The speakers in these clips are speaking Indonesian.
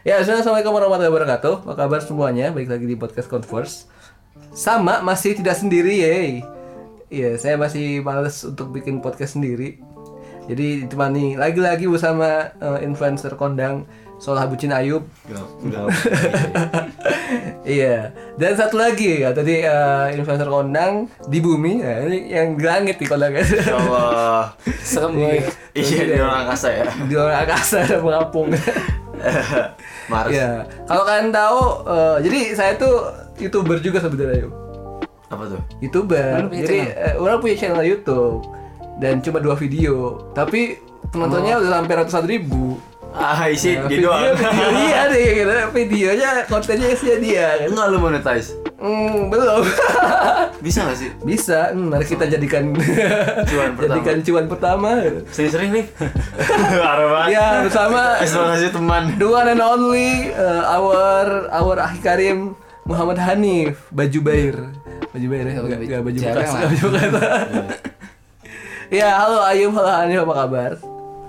Ya, assalamualaikum warahmatullahi wabarakatuh. Apa kabar semuanya? Baik lagi di podcast Converse. Sama, masih tidak sendiri ya. Iya, saya masih males untuk bikin podcast sendiri. Jadi ditemani lagi-lagi bersama eh, influencer kondang Solah Bucin Ayub. Iya. Dan satu lagi ya tadi eh, influencer kondang di bumi. Ya, ini yang di langit nih kondangnya. Ya Allah. Serem. Iya di orang angkasa ya. di orang angkasa dan mengapung. Mars. ya. Kalau kalian tahu, eh, jadi saya tuh youtuber juga sebenarnya. Yuk. Apa tuh? youtuber jadi eh, orang punya channel YouTube dan cuma dua video tapi penontonnya udah sampai ratusan ribu Ah, isi Nah, dia video, doang. video dia deh gitu videonya kontennya isinya dia kan Enggak lu monetize. hmm, belum Bisa gak sih? bisa hmm, mari kita jadikan Cuan pertama. jadikan cuan pertama Sering-sering nih. Banget. ya bersama Terima kasih teman. the one and only uh, our our Akhi Karim Muhammad Hanif baju bair baju bair ya enggak baju Jarang bekas lah. enggak baju bekas ya halo Ayub halo Hanif apa kabar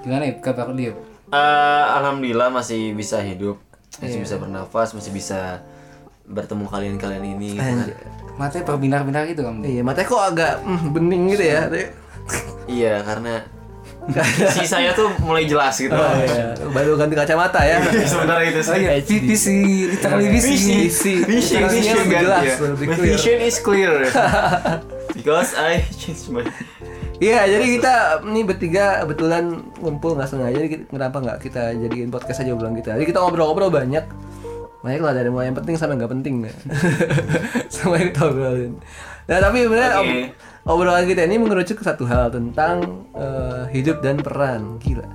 Gimana ya kabar dia? Eh, alhamdulillah masih bisa hidup, masih bisa bernafas, masih bisa bertemu kalian-kalian ini. gitu kan. Matanya berbinar-binar gitu kamu. iya matanya kok agak mm, bening gitu ya Iya, karena si saya tuh mulai jelas gitu. oh, iya. baru ganti kacamata ya Sebenarnya itu sih. iya, VC, literally VC. Visi. Vision, kan, jelas, My vision is clear. Because I changed my Iya, jadi kita nih bertiga kebetulan ngumpul nggak sengaja. Jadi kenapa nggak kita jadiin podcast aja obrolan kita? Jadi kita ngobrol-ngobrol banyak. Banyak lah dari mulai yang penting sampai nggak penting. Nah. Semua yang kita obrolin. Nah, tapi sebenarnya Oke. ob- obrolan kita ini mengerucut ke satu hal tentang eh, hidup dan peran. Gila.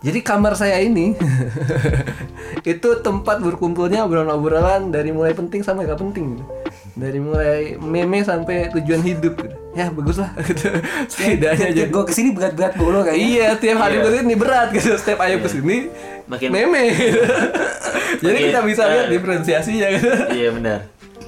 Jadi kamar saya ini itu tempat berkumpulnya obrolan-obrolan dari mulai penting sampai nggak penting. gitu. Dari mulai meme sampai tujuan hidup. gitu. Ya bagus lah gitu. Setidaknya aja. Gue ke sini berat-berat mulu kayaknya. Iya, tiap hari Iya. ke sini berat gitu. Setiap ayo ke sini Makin- meme. gitu. Jadi Makin, kita bisa lihat eh, diferensiasinya gitu. Iya benar.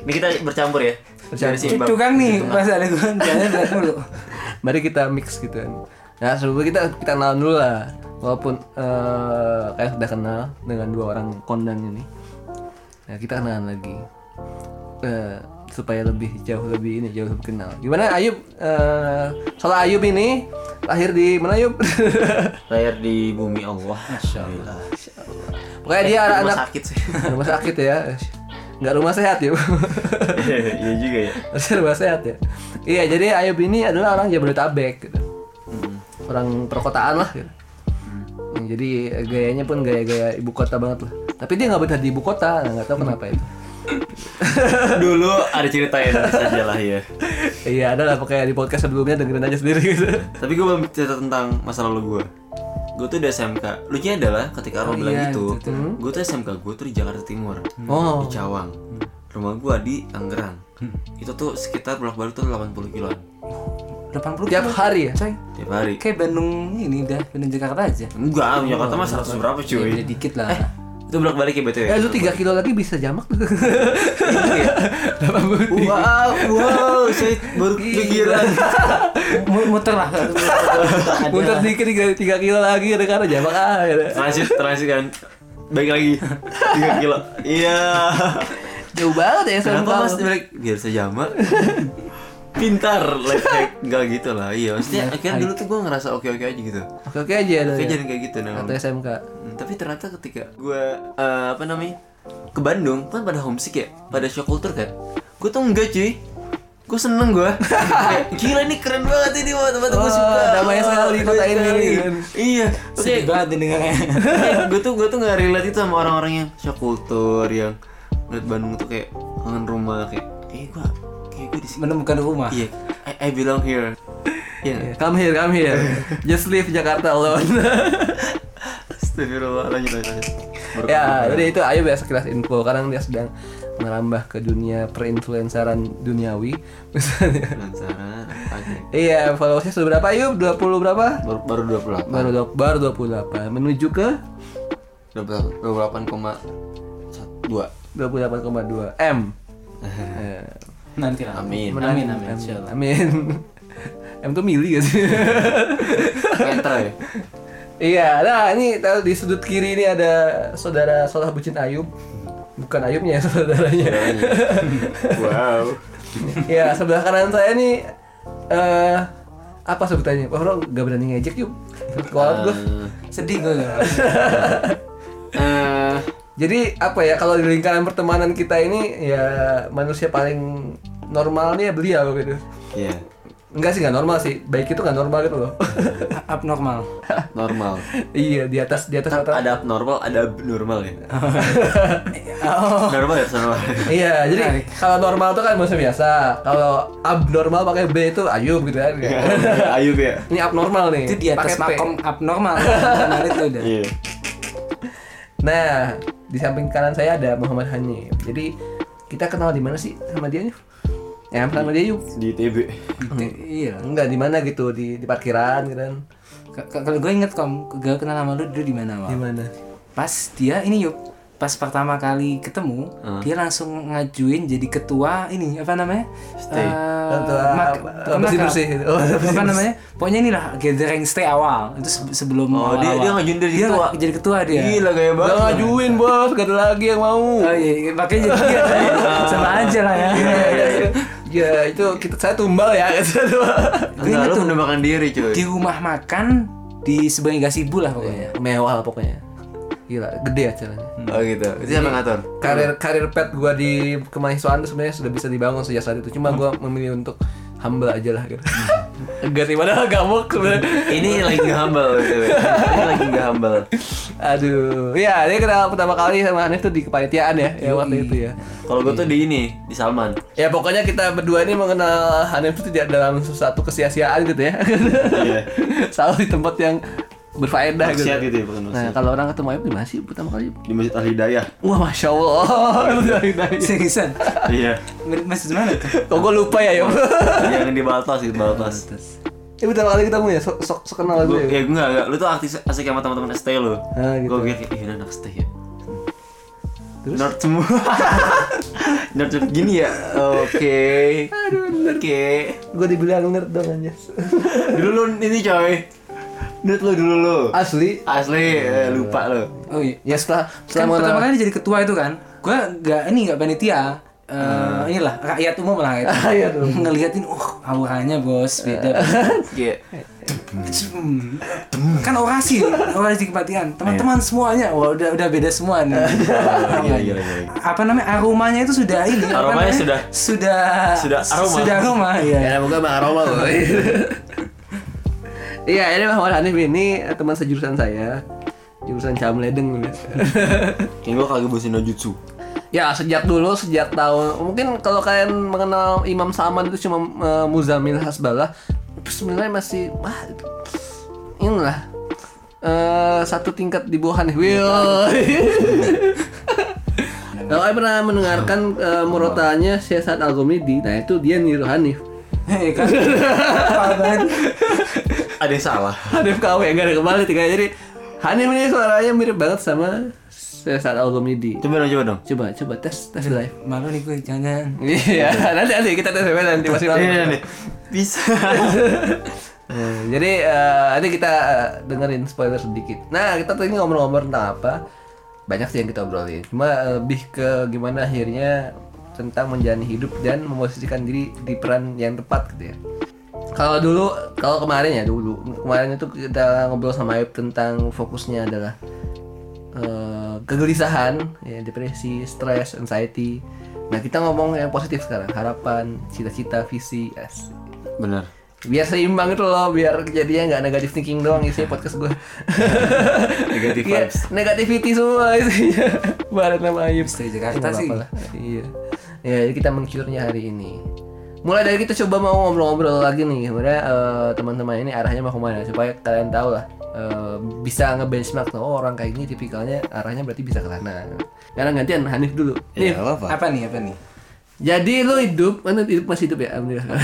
Ini kita bercampur ya. Bercampur. Itu kan nih, pas ada gue jalan berat mulu. Mari kita mix gitu kan. Nah, sebelum kita kita kenalan dulu lah. Walaupun eh kayak sudah kenal dengan dua orang kondang ini. Nah, kita kenalan lagi. Eh, supaya lebih jauh lebih ini jauh lebih kenal. Gimana Ayub? Eh soal Ayub ini lahir di mana Ayub? Lahir di bumi Allah. Masya Allah. Pokoknya dia Rumah anak sakit sih. rumah sakit ya. Nggak rumah sehat ya. Iya juga ya. Harusnya rumah sehat ya. Iya, jadi Ayub ini adalah orang Jabodetabek gitu. Hmm. Orang perkotaan lah gitu. Hmm, Jadi gayanya pun gaya-gaya ibu kota banget lah. Tapi dia nggak betah di ibu kota, nggak tahu kenapa itu. Dulu ada ceritain saja lah ya. iya, ada lah pokoknya di podcast sebelumnya dengerin aja sendiri gitu. Tapi gue belum cerita tentang masa lalu gue. Gue tuh di SMK. Lucunya adalah ketika Arno bilang iya, gitu, itu, gue tuh SMK gue tuh di Jakarta Timur, Oh, di Cawang. Rumah gue di Tangerang. Itu tuh sekitar bolak-balik tuh 80 kiloan 80 tiap kilo, hari ya. coy. tiap hari. Kayak Bandung ini udah, Bandung Jakarta aja. Enggak, Jakarta mah 100 berapa Ya, cuy? beda dikit lah. Itu bolak-balik ya betul Ya, ya? lu 3 kilo lagi bisa jamak tuh. Wow, wow, saya baru kepikiran. Mu- Muter lah. Muter dikit 3 kilo lagi ada karena jamak ah. Transit, transit kan. Baik lagi. 3 kilo. Iya. Jauh banget ya SMK. Kenapa mas balik biar sejama? Pintar, life hack Enggak gitu lah, iya Maksudnya akhirnya dulu tuh gue ngerasa oke-oke aja gitu Oke-oke aja ada. Oke ya. jangan kayak gitu nah. Atau SMK. Hmm, Tapi ternyata ketika gue eh, Apa namanya Ke Bandung Kan pada homesick ya Pada shock culture kan Gue tuh enggak cuy Gue seneng gue Kayak, Gila nih keren banget ini Tempat gue Wah, suka damai sekali kota ini. Iya Oke banget dengarnya. gue tuh gue tuh nggak relate itu sama orang-orang yang shock culture yang ngeliat Bandung tuh kayak kangen rumah kayak eh gue Menemukan rumah. iya I, I belong here Iya Come here, come here. Just leave Jakarta alone. Astagfirullah lanjut lanjut. Baru ya, jadi itu Ayo biasa kelas info. Sekarang dia sedang merambah ke dunia perinfluenceran duniawi. Misalnya. Iya, followersnya sudah berapa Ayub? 20 berapa? baru baru 28 Baru baru 28. Menuju ke 28,2 28,2 M. Nanti lah. Amin. Amin, amin. amin. insyaallah. Amin. M tuh mili gak sih? meter ya Iya, nah ini tahu di sudut kiri ini ada saudara Salah Bucin Ayub. Bukan Ayubnya, saudaranya. wow Iya, sebelah kanan saya nih eh apa sebutannya? Wah, lo gak berani ngejek yuk. Kualat gue. Sedih gue. eh Jadi apa ya kalau di lingkaran pertemanan kita ini ya manusia paling normalnya beliau gitu. ya Enggak sih nggak normal sih, baik itu nggak normal gitu loh. Abnormal. normal iya di atas di atas kan rata. ada abnormal ada abnormal ya Oh. normal ya normal Iya, jadi kalau normal tuh kan manusia biasa. Kalau abnormal pakai B itu Ayub gitu kan. Ayub ya Ini abnormal nih. Itu di atas makom abnormal. Itu udah. iya Nah, di samping kanan saya ada Muhammad Hanif. Jadi kita kenal di mana sih sama dia nih? Ya, sama dia yuk. di TB Iya. Enggak di mana gitu di di parkiran gitu kan. Kalau gue inget kom, gue kenal sama lu dulu di mana Di mana? Pas dia ini yuk, pas pertama kali ketemu, dia langsung ngajuin jadi ketua ini apa namanya? Stay. Eh, Ketua mak- bersih-bersih makam. gitu. Oh, apa namanya? Pokoknya inilah gathering stay awal. Itu se- sebelum Oh, dia- awal-awal. dia ngajuin dari Dia ketua? jadi ketua dia. gila gaya banget Gak ngajuin bos, gak ada lagi yang mau. Oh iya, iya, makanya jadi dia sama aja lah ya. Iya, iya, iya. Ya itu kita saya tumbal ya gitu. Enggak, lu menembakkan diri cuy Di rumah makan di sebagai gasibu lah pokoknya. Mewah lah pokoknya. Gila, gede acaranya. Oh gitu, itu siapa yang ngatur? Karir karir pet gua di kemahasiswaan tuh sebenarnya sudah bisa dibangun sejak saat itu. Cuma gua memilih untuk humble aja lah gitu. Enggak sih, padahal gamuk sebenarnya. Ini lagi humble gitu Ini lagi nggak humble Aduh, ya dia kenal pertama kali sama Hanif tuh di kepanitiaan ya, ya waktu itu ya. Kalau gue tuh di ini, di Salman Ya pokoknya kita berdua ini mengenal Hanif itu tidak dalam sesuatu kesia-siaan gitu ya. Iya Selalu di tempat yang berfaedah gitu. Maksiat gitu ya, bukan Nah kalau orang ketemu Ayub di mana sih pertama kali? Di Masjid Al Hidayah Wah masya Allah. Lu dari dari. Seriusan? Iya Masih di mana tuh? Kok gue lupa ya Yub? Yang di Baltos gitu, Baltos Ini pertama kali ketemu ya, sok sok, sok kenal Gue, ya. ya gue nggak, nggak. lu tuh artis asik sama teman-teman ST lu Ah, gitu. Gue kayak, ih ini anak ST ya Terus? Nerd semua Nerd nerd gini ya, oke Oke Gue dibilang nerd dong aja. Dulu lu ini coy Nerd lu dulu lu Asli. Asli, eh, lupa lu Oh iya. Ya setelah Kan setelah pertama mengenal kali jadi ketua itu kan, gue nggak ini nggak panitia. Eh, inilah rakyat umum lah gitu. Rakyat umum. Ngeliatin, uh auranya bos beda. Kayak Hmm. kan orasi, orasi kepatian. Teman-teman semuanya, wah udah udah beda semua nih. Iya, iya, iya Apa namanya aromanya itu sudah ini. Aromanya sudah- sudah sudah aroma. Sudah aroma, ya. Ya moga bang aroma loh. Iya ini Muhammad Hanif ini eh, teman sejurusan saya jurusan Camledeng gitu. Kayak gue kagak bosin jutsu Ya sejak dulu sejak tahun mungkin kalau kalian mengenal Imam Saman itu cuma eh, Muzamil Hasbalah sebenarnya masih wah inilah eh, satu tingkat di bawah Hanif. Kalau kalian pernah mendengarkan uh, murotanya Syesat Al-Gomidi, nah itu dia niru Hanif. Hei kan. Banget. Ada yang salah Hanif KW enggak ada kembali tiga jadi Hanif ini suaranya mirip banget sama Syesat Al-Gomidi. Coba dong, coba dong Coba coba tes tes live. Malu nih gue jangan. Iya, nanti nanti kita tes live nanti masih lama. Iya, nih Bisa Eh, jadi eh, nanti kita eh, dengerin spoiler sedikit. Nah, kita tadi ngomong-ngomong tentang apa? Banyak sih yang kita obrolin. Cuma lebih ke gimana akhirnya tentang menjalani hidup dan memposisikan diri di peran yang tepat gitu ya. Kalau dulu, kalau kemarin ya dulu, kemarin itu kita ngobrol sama Ayub tentang fokusnya adalah eh, kegelisahan, ya, depresi, stres, anxiety. Nah kita ngomong yang positif sekarang, harapan, cita-cita, visi, asik Bener biar seimbang itu loh biar kejadiannya nggak negatif thinking doang isinya podcast gue Negative Iya, vibes. negativity semua isinya. Barat nama Ayub Misteri Jakarta sih. iya ya jadi kita mengcurnya hari ini. Mulai dari kita coba mau ngobrol-ngobrol lagi nih. Sebenarnya eh, teman-teman ini arahnya mau ke mana? Supaya kalian tahu lah eh, bisa nge-benchmark oh orang kayak gini tipikalnya arahnya berarti bisa ke sana. Karena gantian Hanif dulu. Ya apa Apa nih? Apa nih? jadi lu hidup mana hidup masih hidup ya? Alhamdulillah.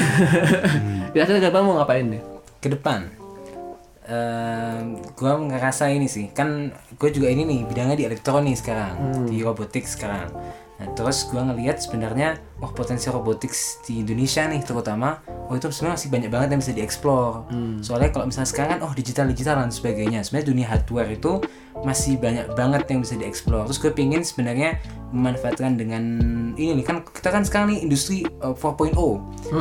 Biasanya kapan mau ngapain deh? Ke depan. Ehm, gua ngerasa ini sih kan gue juga ini nih bidangnya di elektronik sekarang di robotik sekarang nah terus gua ngelihat sebenarnya wah potensi robotics di Indonesia nih terutama oh itu sebenarnya masih banyak banget yang bisa dieksplor soalnya kalau misalnya sekarang kan oh digital digital dan sebagainya sebenarnya dunia hardware itu masih banyak banget yang bisa dieksplor terus gue pingin sebenarnya memanfaatkan dengan ini nih kan kita kan sekarang nih industri uh, 4.0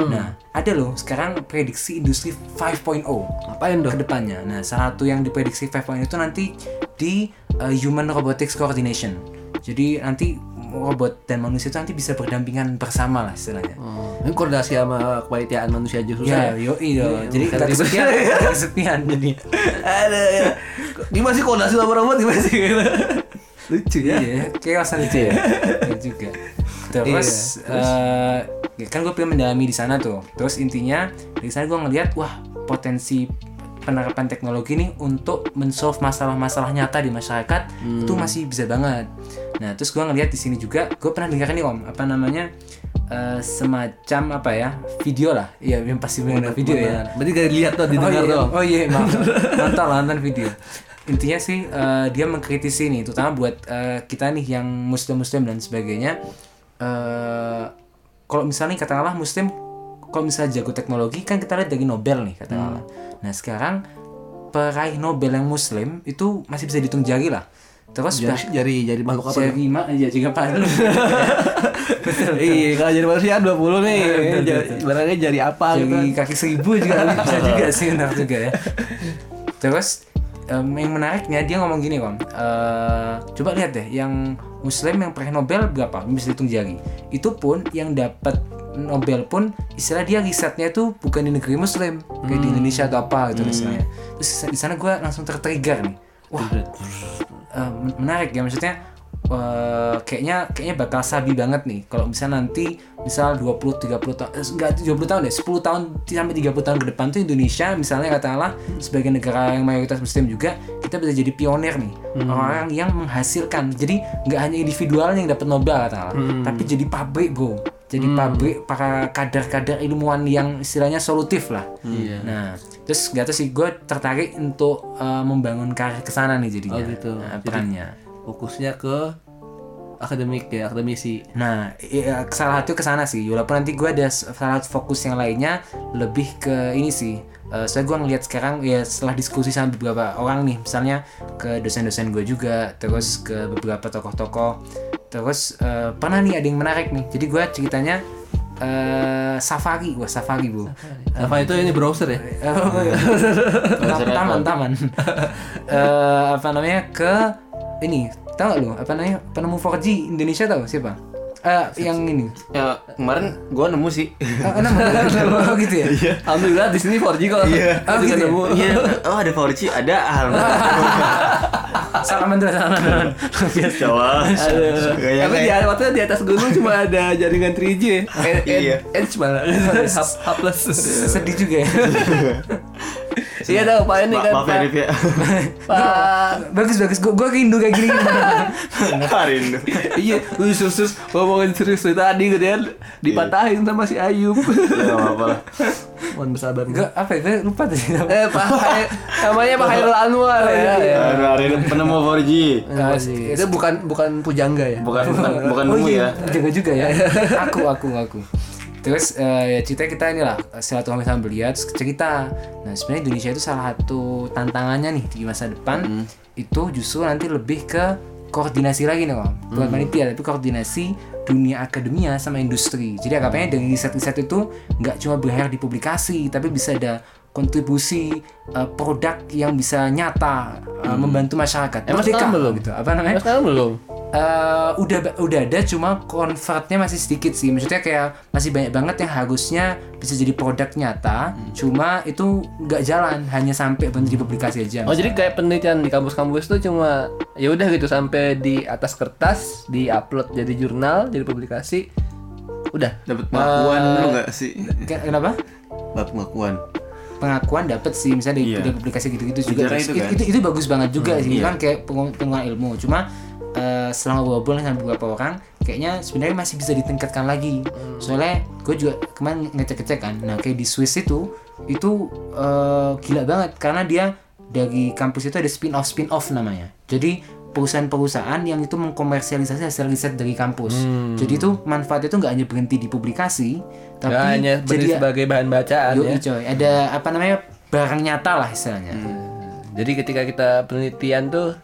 nah ada loh sekarang prediksi industri 5.0 Ngapain dong? ke depannya. Nah, salah satu yang diprediksi 5.0 itu nanti di uh, human robotics coordination. Jadi nanti robot dan manusia itu nanti bisa berdampingan bersama lah istilahnya. Oh, ini koordinasi sama kepanitiaan manusia aja susah. Ya, yo iya. Jadi ribet. kesepian, kesepian jadi. Ada ya. Gimana sih koordinasi sama robot gimana sih? Lucu ya. Iya, chaos lucu ya. Iya juga. Terus, eh, ya kan gue pengen mendalami di sana tuh. Terus intinya di sana gue ngeliat wah potensi penerapan teknologi nih untuk mensolve masalah-masalah nyata di masyarakat itu masih bisa banget. Nah terus gue ngeliat di sini juga, gue pernah dengar nih om, apa namanya eh, semacam apa ya video lah, iya yang pasti benar video ya. Berarti gak dilihat tuh, didengar oh, iya. dong. Oh iya, maaf. nonton nonton video. Intinya sih eh, dia mengkritisi nih, terutama buat eh, kita nih yang muslim-muslim dan sebagainya. eh kalau misalnya katakanlah muslim, kalau misalnya jago teknologi kan kita lihat dari Nobel nih katakanlah. Nah sekarang peraih Nobel yang muslim itu masih bisa dihitung jari lah. Terus bah- Jari, jari, jari makhluk apa? jari ma ya juga palu. Iya, kalau jadi manusia 20 nih. Jari- Barangnya jari apa gitu. jadi kaki seribu juga bisa juga sih benar juga ya terus em, yang menariknya dia ngomong gini kom Eh, coba lihat deh yang muslim yang peraih Nobel berapa bisa hitung jari itu pun yang dapat Nobel pun istilah dia risetnya tuh bukan di negeri muslim kayak di Indonesia atau apa gitu misalnya. Terus di sana gue langsung tertrigger nih. Wah eh, men- menarik ya maksudnya eh, kayaknya kayaknya bakal sabi banget nih kalau misalnya nanti misal 20 30 tahun eh, enggak 20 tahun deh 10 tahun sampai 30 tahun ke depan tuh Indonesia misalnya katakanlah sebagai negara yang mayoritas muslim juga kita bisa jadi pionir nih. Orang-orang yang menghasilkan. Jadi nggak hanya individualnya yang dapat Nobel katakanlah tapi jadi pabrik bro jadi pabrik para kader-kader ilmuwan yang istilahnya solutif lah Iya. Nah, terus gak tau sih gue tertarik untuk uh, membangun karir ke sana nih jadinya. Oh, gitu. Nah, Jadi- perannya. Fokusnya ke akademik ya, akademisi. Nah, iya, salah satu ke sana sih. Walaupun nanti gue ada salah satu fokus yang lainnya lebih ke ini sih. Uh, soalnya gue ngeliat sekarang ya setelah diskusi sama beberapa orang nih, misalnya ke dosen-dosen gue juga, terus ke beberapa tokoh-tokoh, terus uh, pernah nih ada yang menarik nih. Jadi gue ceritanya uh, safari, wah safari bu. Apa itu ini browser ya? Oh, iya. taman taman Eh, apa namanya ke ini tahu gak lu apa namanya penemu 4G Indonesia tahu siapa Eh, yang ini Ya kemarin gua nemu sih. oh, nama oh, gitu ya Alhamdulillah di sini 4G kok. Iya. Oh, gitu ya? nemu. Iya. Oh ada 4G, ada alhamdulillah. salaman dulu salaman dulu biasa. Kayak Tapi di, waktu di atas gunung cuma ada jaringan 3G ya. Ed- ed- Iya. Edge malah. H, H plus. sedih juga ya Iya tahu Pak ini kan maaf ya Pak. Rif ya. Pak. bagus bagus gua gua rindu kayak gini Rindu. Iya, lu serius ngomongin serius dari tadi gitu ya. Dipatahin sama si Ayub. Ya nggak apa-apa lah. Mohon bersabar. gua apa ya lupa tadi Eh, Pak namanya Pak Hairul Anwar Oh, iya, ya. ya. Aduh, hari ini penemu 4G. Nah, sih. Itu bukan bukan pujangga ya. Bukan bukan bukan oh iya ya. juga juga ya aku aku aku terus eh, ya cerita kita inilah silaturahmi sama beliau terus cerita. Nah sebenarnya Indonesia itu salah satu tantangannya nih di masa depan itu justru nanti lebih ke koordinasi lagi nih om. Bukan panitia tapi koordinasi dunia akademia sama industri. Jadi anggapannya dari riset-riset itu nggak cuma berakhir di publikasi tapi bisa ada kontribusi eh, produk yang bisa nyata eh, membantu masyarakat Emang Merdeka belum? gitu apa namanya sekarang belum. Eh, udah udah ada cuma convertnya masih sedikit sih maksudnya kayak masih banyak banget yang harusnya bisa jadi produk nyata cuma itu nggak jalan hanya sampai berhenti di publikasi aja Oh jadi kayak penelitian di kampus-kampus tuh cuma ya udah gitu sampai di atas kertas, di upload jadi jurnal, jadi publikasi, udah. Dapat pengakuan Eh, lu nggak sih? Ke- kenapa Dapat pengakuan. Pengakuan dapat sih misalnya di, Iya. di publikasi gitu-gitu juga itu itu, kan. itu, itu bagus banget juga sih iya. kan kayak pengu- pengulangan ilmu cuma eh, setelah ngobrol sama beberapa orang kayaknya sebenarnya masih bisa ditingkatkan lagi soalnya gue juga kemarin ngecek-ngecek kan nah kayak di Swiss itu itu eh, gila banget karena dia dari kampus itu ada spin off spin off namanya jadi perusahaan-perusahaan yang itu mengkomersialisasi hasil riset dari kampus. Jadi itu manfaatnya itu nggak hanya berhenti di publikasi, tapi Nggak hanya jadi sebagai bahan bacaan Yoi, ya. coy, ada apa namanya barang nyata lah istilahnya. Jadi ketika kita penelitian tuh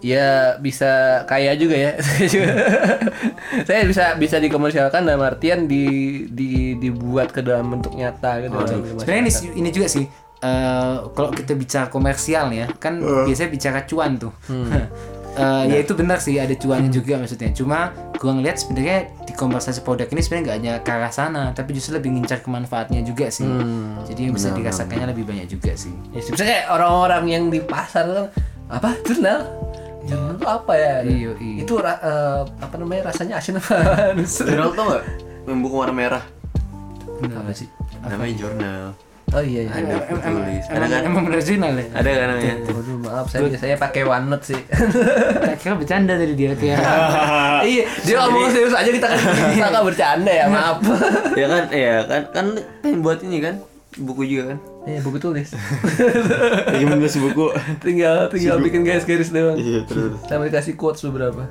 ya bisa kaya juga ya. Saya bisa bisa dikomersialkan dalam artian di, di dibuat ke dalam bentuk nyata gitu. Sebenarnya ini, ini juga sih eh, kalau kita bicara komersial ya, kan biasanya bicara cuan tuh. Eh, ya itu benar sih ada cuannya juga maksudnya. Cuma gua ngeliat sebenarnya di komersialisasi produk ini sebenarnya nggak hanya ke arah sana, tapi justru lebih ngincar kemanfaatnya juga sih. Jadi yang bisa dirasakannya lebih banyak juga sih. Ya, misalnya kayak orang-orang yang di pasar kan apa jurnal jurnal itu apa ya Iya, iya. itu eh, apa namanya rasanya asin apa Jurnal tau gak? Yang buku warna merah. apa sih Namanya jurnal. Oh iya iya Ada Em- em- tulis. Ada Emang, kan? emang jurnal ya? Ada kan namanya? Waduh maaf saya biasanya pakai OneNote sih kira bercanda tadi dia kayak iya dia ngomong serius aja kita kan sangka bercanda ya maaf ya kan, ya kan, kan pengen buat ini kan buku juga kan. iya buku tulis Lagi menulis buku. tinggal tinggal bikin garis-garis doang Iya terus sama dikasih quotes beberapa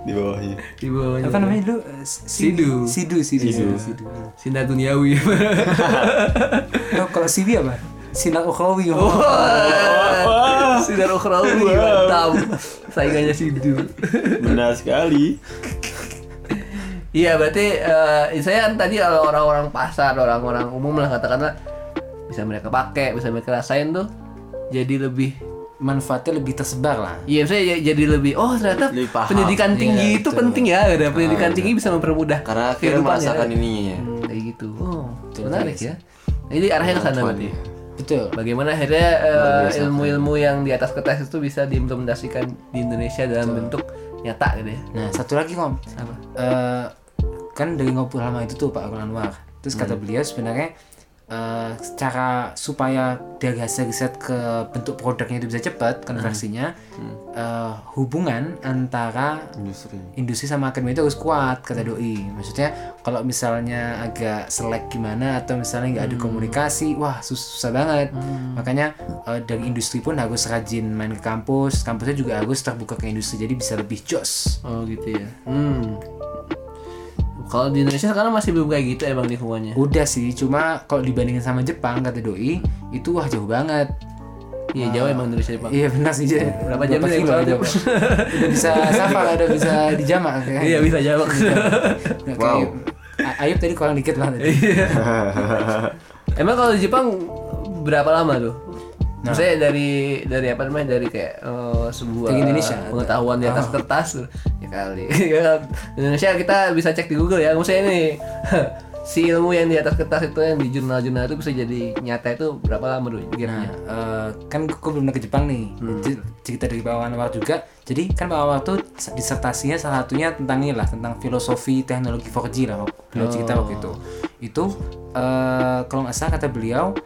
di bawahnya. di bawahnya apa namanya dulu? Sidu. Sidu, Sidu, Sidu. Sidu. sinar duniawi Oh, kalau CV apa? Sinar ukhrawi. sinar ukhrawi mantap saingannya Sidu Benar sekali. Iya berarti eh, saya kan tadi kalau orang-orang pasar, orang-orang umum lah katakanlah bisa mereka pakai, bisa mereka rasain tuh jadi lebih Manfaatnya lebih tersebar lah. Iya, saya jadi lebih oh ternyata Lebih paham. pendidikan tinggi Iya, itu betul. penting ya, ada pendidikan tinggi bisa mempermudah Karena akhirnya kehidupan ya. merasakan ininya ya. Hmm, kayak gitu. Oh, menarik ya. Jadi arahnya ke sana berarti. Betul. Bagaimana akhirnya eh, ilmu-ilmu yang di atas kertas itu bisa diimplementasikan di Indonesia dalam bentuk nyata gitu ya. Nah, satu lagi Om. Apa? Eh, kan dari ngobrol lama itu tuh Pak Anwar. Terus kata Hmm. beliau sebenarnya eh, cara supaya dari hasil riset ke bentuk produknya itu bisa cepat konversinya, Hmm. eh, hubungan antara Industri. industri sama akademi itu harus kuat kata doi maksudnya kalau misalnya agak selek gimana atau misalnya nggak ada komunikasi wah sus- susah banget makanya eh, dari industri pun harus rajin main ke kampus kampusnya juga harus terbuka ke industri jadi bisa lebih jos Oh gitu ya. Hmm. Kalau di Indonesia sekarang masih belum kayak gitu emang lingkungannya. udah sih cuma kalau dibandingin sama Jepang kata doi itu wah jauh banget Iya jauh emang Indonesia Pak. iya benar sih Jay. Berapa jam sih kalau tiap- udah bisa safar udah bisa dijamak kayak Iya bisa jawab. Nah, kayak A- Ayub tadi kurang dikit lah tadi. emang kalau di Jepang berapa lama tuh? Maksudnya dari dari apa namanya dari kayak eh, sebuah Indonesia? pengetahuan di atas kertas ya kali. Indonesia kita bisa cek di Google ya. Maksudnya ini si ilmu yang di atas kertas itu yang di jurnal-jurnal itu bisa jadi nyata itu berapa lama dulu Nah, eh, kan gue belum ke Jepang nih. C- Cerita dari Pak Anwar juga. Jadi kan Pak Anwar tuh disertasinya salah satunya tentang ini lah, tentang filosofi teknologi 4G lah. Beliau cerita waktu itu. Itu eh, kalau nggak salah kata beliau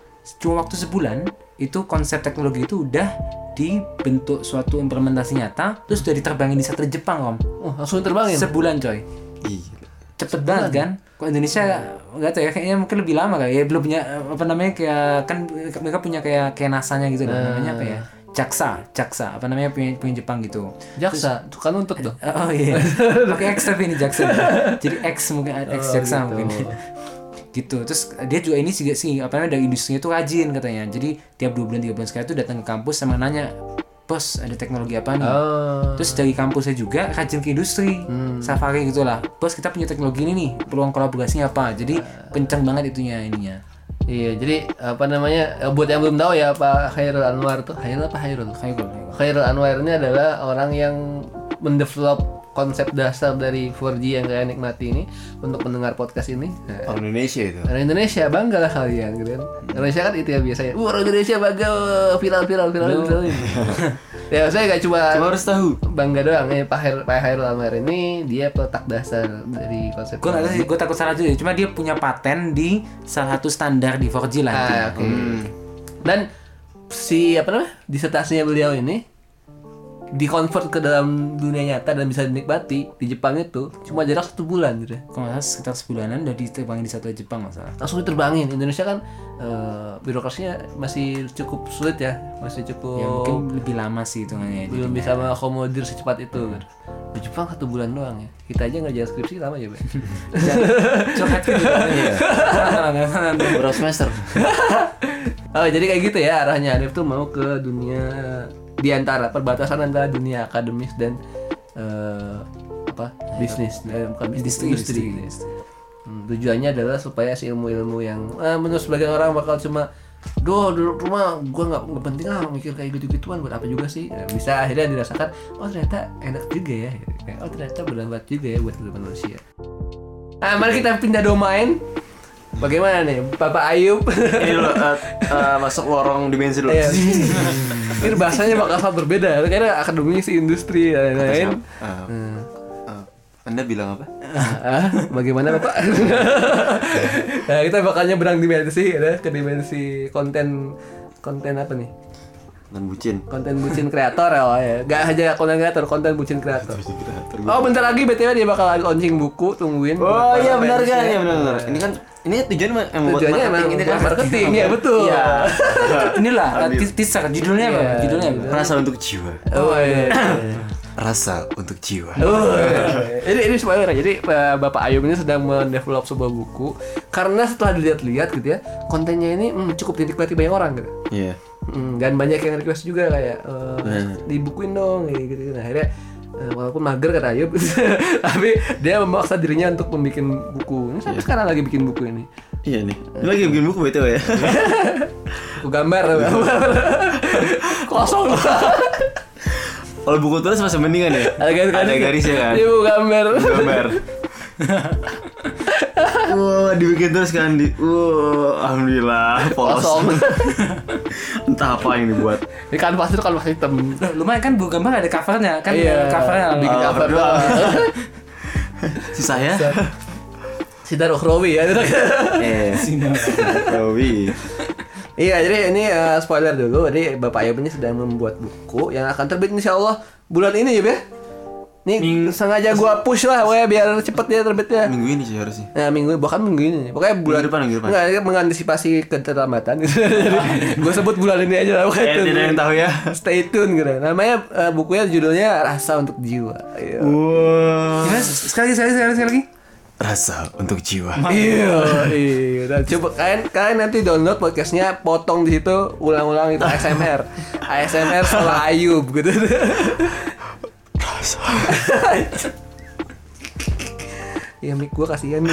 cuma waktu sebulan itu konsep teknologi itu udah dibentuk suatu implementasi nyata terus udah diterbangin di satelit Jepang om. Oh, langsung terbangin. sebulan coy. Iya. cepet banget kan? Kok Indonesia nggak tahu ya kayaknya mungkin lebih lama kali ya. Belum punya apa namanya kayak kan mereka punya kayak kayak nasanya gitu loh. Namanya apa ya? Jaksa jaksa. Apa namanya punya, punya Jepang gitu. Jaksa, tuh kan untuk dong. oh iya. Pakai X tapi ini jaksa. Jadi X mungkin X jaksa mungkin gitu terus dia juga ini juga sih apa namanya dari industrinya tuh rajin katanya jadi tiap dua bulan tiga bulan sekali tuh datang ke kampus sama nanya bos ada teknologi apa nih Oh. Terus dari kampusnya juga rajin ke industri, safari gitulah. Bos kita punya teknologi ini nih, peluang kolaborasinya apa? Jadi kencang banget itunya ininya. Iya, jadi apa namanya? eh, Buat yang belum tahu ya Pak Khairul Anwar tuh, Khairul apa Khairul? Khairul. Khairul Anwar ini adalah orang yang mendevelop konsep dasar dari 4G yang kalian nikmati ini untuk mendengar podcast ini. Nah, Orang Indonesia itu. Orang Indonesia bangga lah kalian gitu kan. Indonesia kan itu ya biasanya. Wah, orang Indonesia bangga viral viral viral viral. ya saya gak cuma Cuma harus tahu. bangga doang ya Pak Khairul, Pak Khairul Anwar ini dia peletak dasar dari konsep. Gue sih, gue takut salah juga. Cuma dia punya paten di salah satu standar di 4G lah. Ah, oke. Dan si apa namanya disertasinya beliau ini di convert ke dalam dunia nyata dan bisa dinikmati di Jepang itu cuma jarak satu bulan gitu ya. Kalau nggak salah sekitar sebulanan udah diterbangin di satu Jepang nggak salah. langsung diterbangin Indonesia kan eh, birokrasinya masih cukup sulit ya masih cukup Ya mungkin lebih lama sih hitungannya. belum bisa mengakomodir secepat itu gitu. di Jepang satu bulan doang ya kita aja ngerjain skripsi lama ya. Coklat kan juga. Iya. Berapa semester? oh jadi kayak gitu ya arahnya Arif tuh mau ke dunia di antara perbatasan antara dunia akademis dan eh, apa bisnis. Eh, bukan bisnis industri, Industri, Hmm, tujuannya adalah supaya si ilmu-ilmu yang eh, menurut sebagian orang bakal cuma Duh, dulu rumah gua nggak nggak penting lah mikir kayak gitu-gituan buat apa juga sih? Bisa akhirnya dirasakan oh ternyata enak juga ya. Oh ternyata bermanfaat juga ya buat manusia. Nah mari kita pindah domain bagaimana nih Bapak Ayub Ini lo eh, eh, masuk lorong dimensi dulu. Iya. Ini bahasanya bakal sangat berbeda. Karena akademis, industri dan lain-lain. Eh, eh, anda bilang apa? Ah, bagaimana Bapak? nah, kita bakal nyebrang dimensi ya, ke dimensi konten konten apa nih? Dan bucin. Konten bucin kreator ya, ya. Gak aja konten kreator, konten bucin kreator. Oh, bentar lagi BTW dia bakal launching buku, tungguin. Oh iya benar kan? Iya benar benar. Ini kan ini tujuan emang buat Tujuannya emang marketing ini kan. buat marketing, ya betul. Iya. Inilah tis- teaser judulnya apa? Iya. Judulnya apa? Rasa untuk jiwa. Oh iya. Rasa untuk jiwa. Oh, ini ini spoiler ya. Jadi eh, Bapak Ayub ini sedang mendevelop sebuah buku karena setelah dilihat-lihat gitu ya, kontennya ini hmm, cukup dinikmati banyak orang gitu. Iya. Hmm, dan banyak yang request juga kayak eh, Benar. dibukuin dong kayak gitu. Nah, akhirnya eh, walaupun mager kata Ayub, tapi dia memaksa dirinya untuk membuat buku. Ini sampai sekarang lagi bikin buku ini. Iya nih. Ini lagi bikin buku BTW ya. Buku gambar, gambar. kosong. Kalau buku tulis masih mendingan ya. Ada garis, Ada garisnya kan. Iya, buku gambar. Gambar. Wah, dibikin terus kan di. Wah, alhamdulillah polos. Kosong. Entah apa yang dibuat. Ini kanvas itu kanvas hitam. Loh, lumayan kan bu gambar ada covernya kan Iya. covernya bikin Oh, cover doang. Si saya. Sidar Ukhrawi ya. Eh. Robi. Iya, jadi ini eh, spoiler dulu. Jadi Bapak Ayub ini sedang membuat buku yang akan terbit insya Allah bulan ini ya, Be. Nih sengaja gua push lah, pokoknya biar cepet dia terbitnya. Minggu ini sih harusnya. Nah, minggu bahkan minggu ini. Pokoknya bulan depan, minggu depan. Enggak, mengantisipasi keterlambatan gitu. Jadi gua sebut bulan ini aja lah pokoknya. Eh, tidak yang tahu ya. Stay tune gitu. Namanya eh, bukunya judulnya Rasa untuk Jiwa. Iya. Wah. Gimana? sekali lagi sekali lagi sekali lagi, Rasa untuk jiwa. Iya, iya. Coba kalian kalian nanti download podcastnya, potong di situ, ulang-ulang itu ASMR, ASMR salah Ayub gitu. Ya mic gua kasihan nih.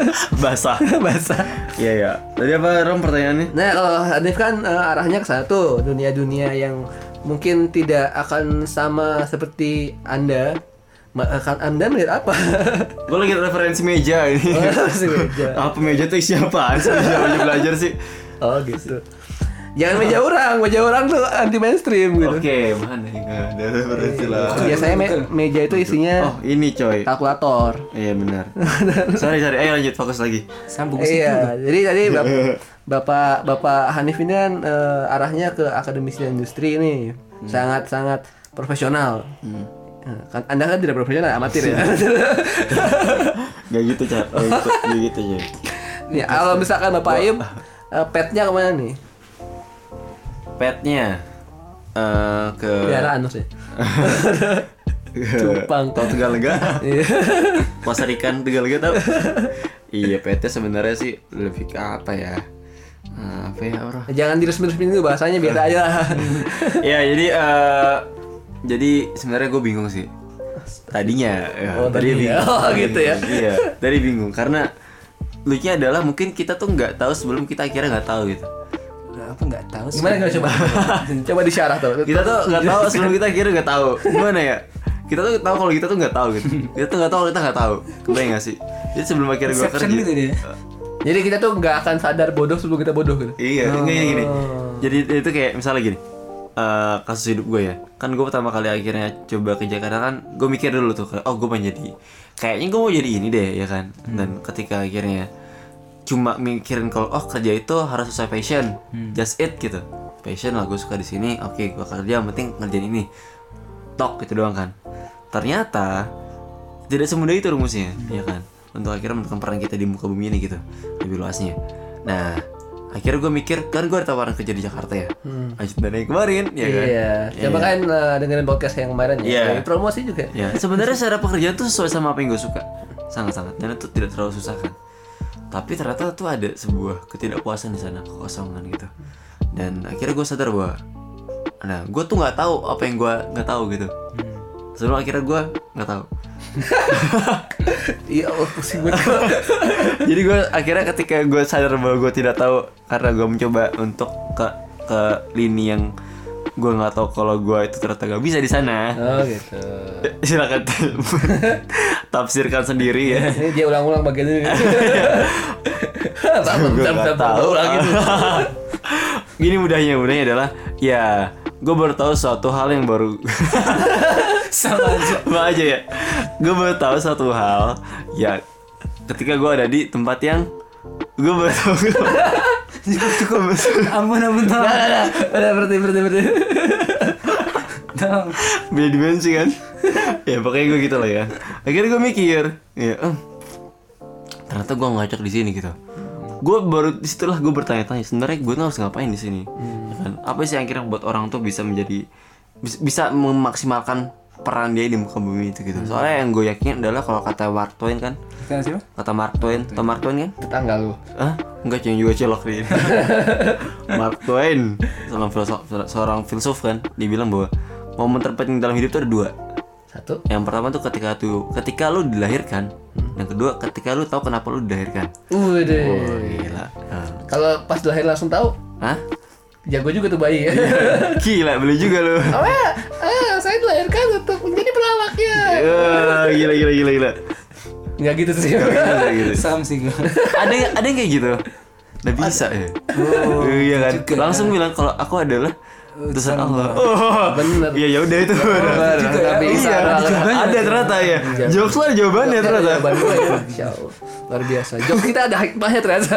Basah. Basah. Iya ya. Tadi apa Rom pertanyaannya? Nah, kalau Hanif kan eh, arahnya ke satu dunia-dunia yang mungkin tidak akan sama seperti Anda. Akan Anda melihat apa? Gue lagi referensi meja ini. Oh, si meja. apa meja tuh? Bisa aja belajar sih. Oh gitu. Jangan meja orang, meja orang tuh anti mainstream gitu. Oke, mana ya? Nggak ada referensi lah. Biasanya me- meja itu isinya Oh, ini coy. kalkulator. Iya benar. sorry sorry. Ayo lanjut fokus lagi. sambung ke situ Iya, jadi tadi bap- bapak bapak Hanif ini kan eh, arahnya ke akademisi dan industri ini sangat sangat profesional. Eh, Kan Anda kan tidak profesional, amatir ya. Gak gitu car. Gak gitu. Gitu ya, kalau misalkan Bapak Ayub eh, petnya ke mana nih? Petnya eh ke Daerah anus ya. Cupang. Tau Tegalega? Iya. Pasar ikan Tegalega tau? iya, petnya sebenarnya sih lebih ke apa ya? Eh, apa ya bro? Jangan diresmi-resmin dulu bahasanya biar aja lah. ya jadi eh jadi sebenarnya gue bingung sih tadinya ya, Oh, tadi tadinya. bingung Oh, gitu ya. iya tadi bingung karena lucunya adalah mungkin kita tuh nggak tahu sebelum kita akhirnya nggak tahu gitu apa nggak tahu sih Gimana nggak coba? coba disyarah tuh. kita tuh nggak tahu sebelum kita akhirnya nggak tahu gimana ya kita tuh tahu kalau kita tuh nggak tahu gitu kita tuh nggak tahu kita nggak tahu kebayang gak sih jadi sebelum akhirnya gue kerja gitu dia. Jadi kita tuh nggak akan sadar bodoh sebelum kita bodoh gitu. Iya, enggak gini. Oh. Jadi itu kayak misalnya gini. eh, kasus hidup gue ya. Kan gue pertama kali akhirnya coba ke Jakarta kan gue mikir dulu tuh oh gue pengen jadi kayaknya gue mau jadi ini deh ya kan. Dan ketika akhirnya cuma mikirin kalau oh kerja itu harus sesuai passion. Just it gitu. Passion lah gue suka di sini. Oke, gue kerja yang penting ngerjain ini. tok gitu doang kan ternyata tidak semudah itu rumusnya ya kan untuk akhirnya menentukan peran kita di muka bumi ini gitu lebih luasnya nah akhirnya gue mikir kan gue ada tawaran kerja di Jakarta ya lanjut dari yang kemarin ya kan Iya. Coba kan eh, dengerin podcast yang kemarin ya. Iya. Dari Promosi juga. ya sebenarnya secara pekerjaan tuh sesuai sama apa yang gue suka sangat-sangat dan itu tidak terlalu susah kan tapi ternyata tuh ada sebuah ketidakpuasan di sana kekosongan gitu. Dan akhirnya gue sadar bahwa nah gue tuh nggak tahu apa yang gue nggak tahu gitu. Sebelum akhirnya gue nggak tahu. Iya, oh, pusing banget. jadi gue akhirnya ketika gue sadar bahwa gue tidak tahu karena gue mencoba untuk ke ke lini yang gue nggak tahu kalau gue itu ternyata gak bisa di sana. Oh gitu. silakan. Tafsirkan sendiri ya. Ini dia ulang-ulang bagian ini. Gue sama, nggak tahu. gini mudahnya mudahnya adalah ya gue baru tahu suatu hal yang baru. Sama aja. Sama aja ya. Gue baru tahu suatu hal ya ketika gue ada di tempat yang gue baru tahu cukup ampun ampun tolong Nah, nah, nah. Udah berhenti, berhenti, berhenti. tolong beda dimensi kan? Ya pokoknya gue gitu lah ya. Akhirnya gue mikir ya "Eh, ternyata gue ngajak di sini gitu. Gue baru di situlah gue bertanya-tanya sebenarnya gue harus ngapain di sini? Ya kan? apa sih yang akhirnya buat orang tuh bisa menjadi bis- bisa memaksimalkan peran dia di muka bumi itu gitu. Soalnya yang gue yakin adalah kalau kata Mark Twain kan Kan siapa? kata Mark Twain tau Mark Twain kan? Tetangga lu. ah enggak cuma juga celok nih Mark Twain. Seorang filsuf seorang filsuf kan dia bilang bahwa momen terpenting dalam hidup itu ada dua. Satu. yang pertama tuh ketika tuh ketika lu dilahirkan yang kedua ketika lu tahu kenapa lu dilahirkan. Udah. gila. Ah. Kalau pas lahir langsung tahu, Hah? Jago juga tuh bayi ya. gila beli juga lu. Oh ya, ah, saya dilahirkan untuk menjadi pelawaknya. Wah, gila gila gila gila. Nggak gitu sih. Gila, gila. sam sih gue ada yang ada yang kayak gitu? Udah bisa ya? Oh, iya kan? langsung bilang kalau aku adalah utusan Allah. Oh, Bener. iya ya udah itu. Bener, nggak bisa. iya. Ada ada ternyata ya jokes lah jawabannya ternyata. Jawaban gue ya. Luar biasa. Jok kita ada hikmahnya ternyata.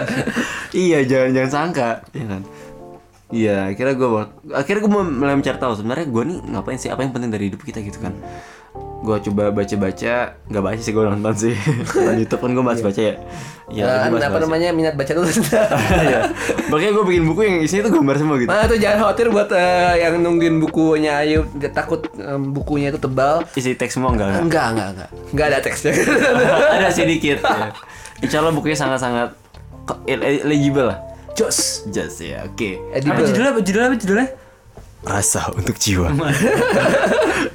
iya jangan jangan sangka ya kan iya akhirnya gue akhirnya gue mulai mencari tahu sebenarnya gue nih ngapain sih apa yang penting dari hidup kita gitu kan gue coba baca baca nggak baca sih gue nonton sih di YouTube kan gue bahas baca ya ya bahas apa namanya minat baca dulu. Iya. makanya gue bikin buku yang isinya tuh gambar semua gitu Nah itu jangan khawatir buat eh, yang nungguin bukunya Ayu dia takut em, bukunya itu tebal. isi teks semua enggak enggak Enggak, enggak, enggak. Enggak ada teksnya. ada sedikit ya. Insya Allah bukunya sangat-sangat legible lah jos just ya oke apa Edible. judulnya apa judulnya apa judulnya rasa untuk jiwa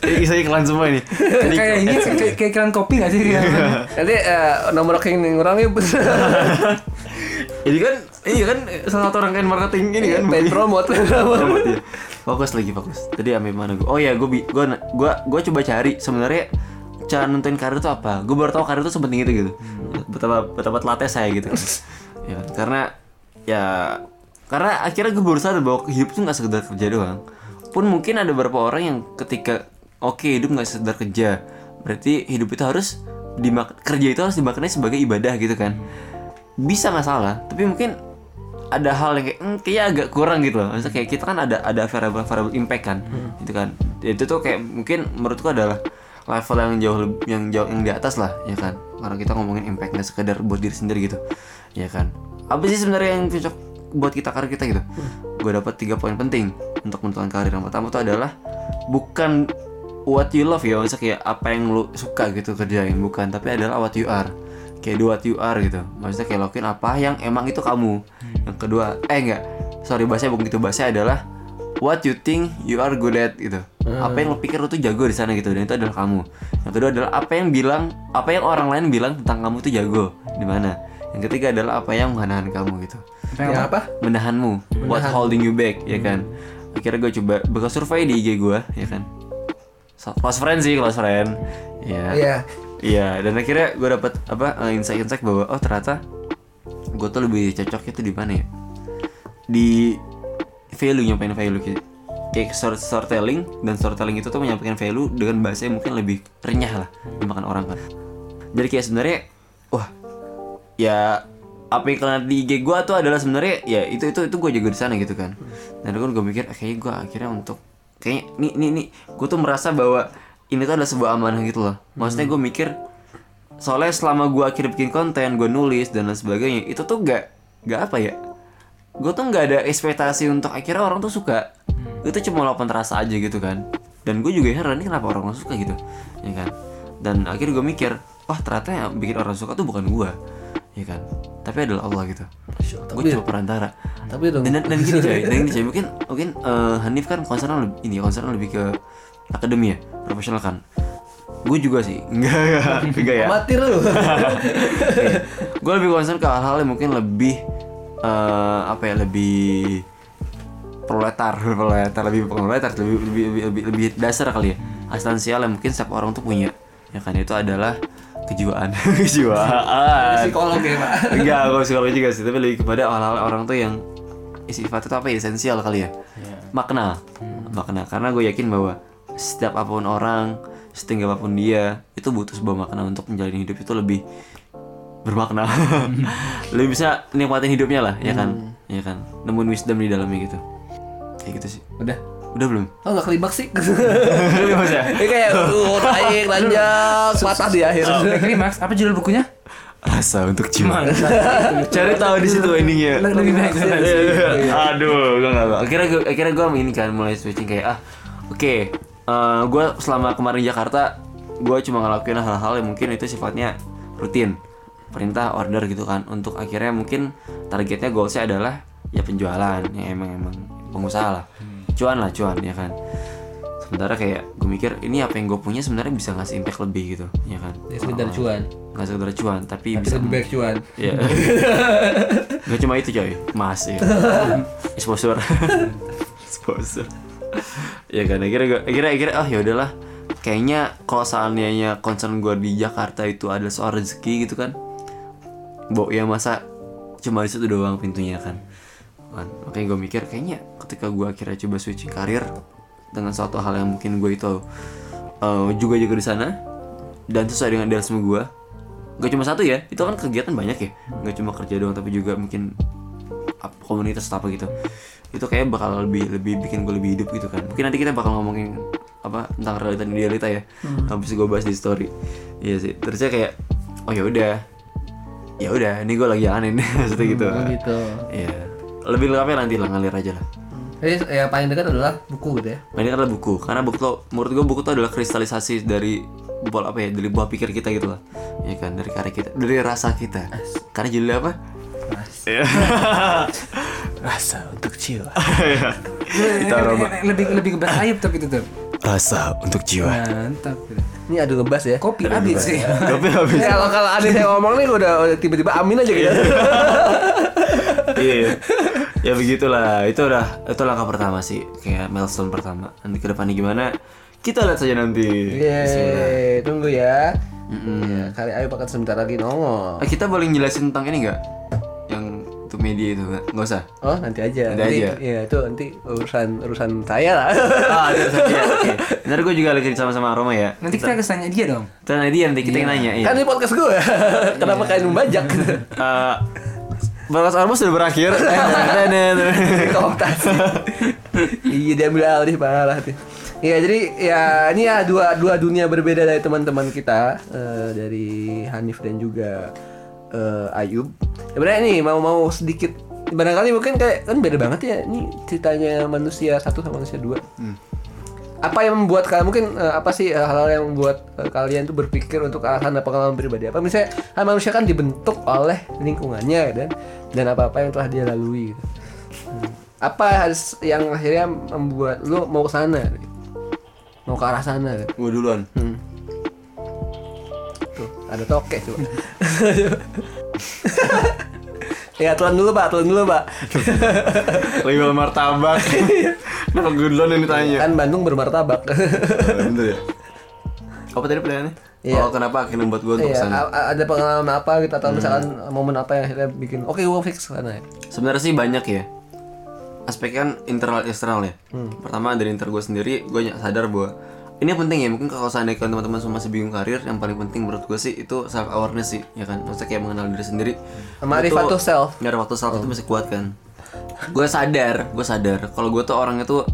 Eh, Bisa iklan semua ini Jadi- kayak ini kayak kayak iklan kopi gak sih kayak Nanti eh, nomor rekening orangnya Jadi kan, iya kan salah satu rangkaian marketing ini kan. pengen promote. iya. Fokus lagi fokus. Tadi sampai mana gue? Oh ya, gue gue gue gue coba cari sebenarnya cara nentuin karir itu apa. Gue baru tahu karir itu sepenting itu gitu. Betapa betapa telatnya saya gitu. ya kan? Karena ya karena akhirnya gue baru sadar bahwa hidup itu nggak sekedar kerja doang. Pun mungkin ada beberapa orang yang ketika oke hidup nggak sekedar kerja, berarti hidup itu harus dimak kerja itu harus dimaknai sebagai ibadah gitu kan. Bisa nggak salah tapi mungkin ada hal yang kayak hmm, kayaknya agak kurang gitu loh. Maksudnya kayak kita kan ada ada variable variable impact kan gitu kan. Itu tuh kayak mungkin menurutku adalah level yang jauh yang jauh yang di atas lah ya kan. Karena kita ngomongin impact nggak sekedar buat diri sendiri gitu ya kan apa sih sebenarnya yang cocok buat kita karir kita gitu? Gue dapat tiga poin penting untuk menentukan karir. Yang pertama tuh adalah bukan what you love ya maksudnya kayak apa yang lu suka gitu kerjain. Bukan tapi adalah what you are. Kayak do what you are gitu. Maksudnya kayak lakuin apa yang emang itu kamu. Yang kedua eh enggak. Sorry bahasanya bukan gitu. Bahasanya adalah what you think you are good at gitu. Apa yang lo pikir lo tuh jago di sana gitu dan itu adalah kamu. Yang kedua adalah apa yang bilang apa yang orang lain bilang tentang kamu tuh jago di mana yang ketiga adalah apa yang menahan kamu gitu Ya apa? menahanmu what holding you back ya kan akhirnya gue coba buka survei di IG gue ya kan So- close friend sih close friend ya Iya. Iya, dan akhirnya gue dapet apa eh, insight-insight bahwa oh ternyata gue tuh lebih cocoknya tuh di mana ya? Di value nyampein value gitu. Kayak story- storytelling dan storytelling itu tuh menyampaikan value dengan bahasa yang mungkin lebih renyah lah dimakan orang kan. Jadi kayak sebenarnya wah ya apa yang kalian di IG gue tuh adalah sebenarnya ya itu itu itu gue jago di sana gitu kan. Dan gue gue mikir "Ah, kayaknya gue akhirnya untuk kayak nih nih nih. Gue tuh merasa bahwa ini tuh adalah sebuah amanah gitu loh. Maksudnya gue mikir soalnya selama gue akhirnya bikin konten gue nulis dan lain sebagainya itu tuh gak gak apa ya gue tuh nggak ada ekspektasi untuk akhirnya orang tuh suka. Itu cuma lapan terasa aja gitu kan. Dan gue juga heran ini kenapa orang suka gitu ya kan. Dan akhirnya gue mikir wah ternyata yang bikin orang suka tuh bukan gue ya kan? Tapi adalah Allah gitu. Gue cuma perantara. Tapi dong. dan, dan gini coy. Dan gini coy. Mungkin mungkin eh, Hanif kan concernnya lebih ini concernnya lebih ke akademi ya profesional kan? Gue juga sih. Enggak enggak enggak ya? Amatir lu. gue lebih concern ke hal-hal yang mungkin lebih eh, apa ya lebih proletar proletar lebih proletar lebih lebih lebih, lebih, dasar kali ya. Esensial yang mungkin setiap orang tuh punya. Ya kan? Itu adalah kejiwaan. Kejiwaan. Psikolog ya, Pak. enggak gue psikolog juga sih tapi lebih kepada hal-hal orang tuh yang sifatnya tuh apa ya esensial kali ya. Makna. Makna. Karena gue yakin bahwa setiap apa pun orang setinggi apa pun dia itu butuh sebuah makna untuk menjalani hidup itu lebih bermakna. Lebih bisa nikmatin hidupnya lah ya kan? Ya kan? Nemuin wisdom di dalamnya gitu. Kayak gitu sih. Udah. Udah belum Oh nggak kelibak sih? Mas, ya? Ini kayak uh, naik lanjut patah di akhir. Sampai klimaks, apa judul bukunya? rasa untuk jiwa cari tahu di situ endingnya Lebih baik Iya, iya, iya. Aduh, gue gak Akhirnya gue, akhirnya gue ini kan mulai switching kayak ah, oke, eh, gue selama kemarin di Jakarta, gue cuma ngelakuin hal-hal yang mungkin itu sifatnya rutin, perintah order gitu kan. Untuk akhirnya mungkin targetnya goalsnya adalah ya penjualan, ya emang emang pengusaha lah, cuan lah cuan ya kan. Sementara kayak gue mikir ini apa yang gue punya sebenarnya bisa ngasih impact lebih gitu, ya kan. Ya sekedar cuan. Nggak sekedar cuan, tapi Bisa bisa lebih baik cuan. Iya. Gak cuma itu coy, emas ya. Sponsor. Sponsor. ya kan akhirnya gue akhirnya akhirnya oh ya udahlah kayaknya kalau seandainya concern gue di Jakarta itu adalah soal rezeki gitu kan Bo ya masa cuma di situ doang pintunya kan kan? Makanya gue mikir kayaknya ketika gue akhirnya coba switching karir dengan suatu hal yang mungkin gue itu eh, juga juga di sana dan sesuai dengan idealisme gue gak cuma satu ya itu kan kegiatan banyak ya. Gak cuma kerja doang tapi juga mungkin komunitas atau apa gitu. Itu kayak bakal lebih lebih bikin gue lebih hidup gitu kan. Mungkin nanti kita bakal ngomongin apa tentang realita dan idealita ya habis gue bahas di story. Iya sih terusnya kayak oh ya udah ya udah ini gue lagi jalanin maksudnya gitu. Oh gitu. Iya. Lebih lengkapnya nanti lah ngalir aja lah. Jadi yang paling dekat adalah buku gitu ya. Nah, ini adalah buku. Karena buku tuh, menurut gue buku tuh adalah kristalisasi dari buah apa ya? Dari buah pikir kita gitu lah. Ya kan, dari karya kita, dari rasa kita. Karena judulnya apa? Iya. Rasa untuk jiwa. Kita aroma. Lebih lebih ke bahasa Ayub tapi itu tuh. Rasa untuk jiwa. Mantap. Ini adu ngebas ya. Kopi habis sih. Tapi habis. Ya, kalau kalau ada saya ngomong nih udah, udah tiba-tiba amin aja gitu. Iya. Ya begitulah. Itu udah itu langkah pertama sih. Kayak milestone pertama. Nanti ke depannya gimana? Kita lihat saja nanti. Yeay, tunggu ya. Ya, kali ayo bakal sebentar lagi nongol. Eh, kita boleh jelasin tentang ini nggak? Yang untuk media itu nggak? Usah. Oh, nanti aja. Nanti aja. Iya, itu nanti urusan urusan saya lah. ah, ada saja. Oke. Ntar gue juga lagi sama-sama Aroma ya. Nanti kita harus tanya dia dong. Kita nanti dia nanti kita yang nanya. Iya. kan ini podcast gue. Kenapa kalian membajak? Eh, Balas Arma sudah berakhir. Kooptasi. iya dia ambil alih parah tuh. Iya jadi ya ini ya dua dua dunia berbeda dari teman-teman kita eh, dari Hanif dan juga eh, Ayub. Sebenarnya nih mau mau sedikit barangkali mungkin kayak kan beda banget ya ini ceritanya manusia satu sama manusia dua. Apa yang membuat kalian mungkin eh, apa sih eh, hal-hal yang membuat eh, kalian tuh berpikir untuk arah sana pengalaman pribadi apa misalnya manusia kan dibentuk oleh lingkungannya dan dan apa-apa yang telah dia lalui gitu. Hmm. Apa harus yang akhirnya membuat lu mau ke sana gitu? Mau ke arah sana gitu. Gue duluan. Hmm. Tuh, ada tokek coba. ya, telan dulu, Pak. Telan dulu, Pak. Label martabak. Kenapa gue duluan yang ditanya? kan Bandung bermartabak. Oh, Bentar ya. Apa tadi pertanyaannya? Iya. Oh, kenapa akhirnya membuat gue untuk Iya, ke sana? a- ada pengalaman apa gitu atau misalkan momen apa yang akhirnya bikin oke gua fix ke sana ya. Sebenarnya sih banyak ya. Aspeknya kan internal eksternal ya. Pertama dari inter gue sendiri, gue sadar bahwa ini yang penting ya. Mungkin kalau seandainya teman-teman semua masih bingung karir, yang paling penting menurut gue sih itu self awareness sih, ya kan. Maksudnya kayak mengenal diri sendiri. Ma'rifatus Itu- self. Ma'rifatus self itu masih kuat kan. Gue sadar, gue sadar kalau gue tuh orangnya tuh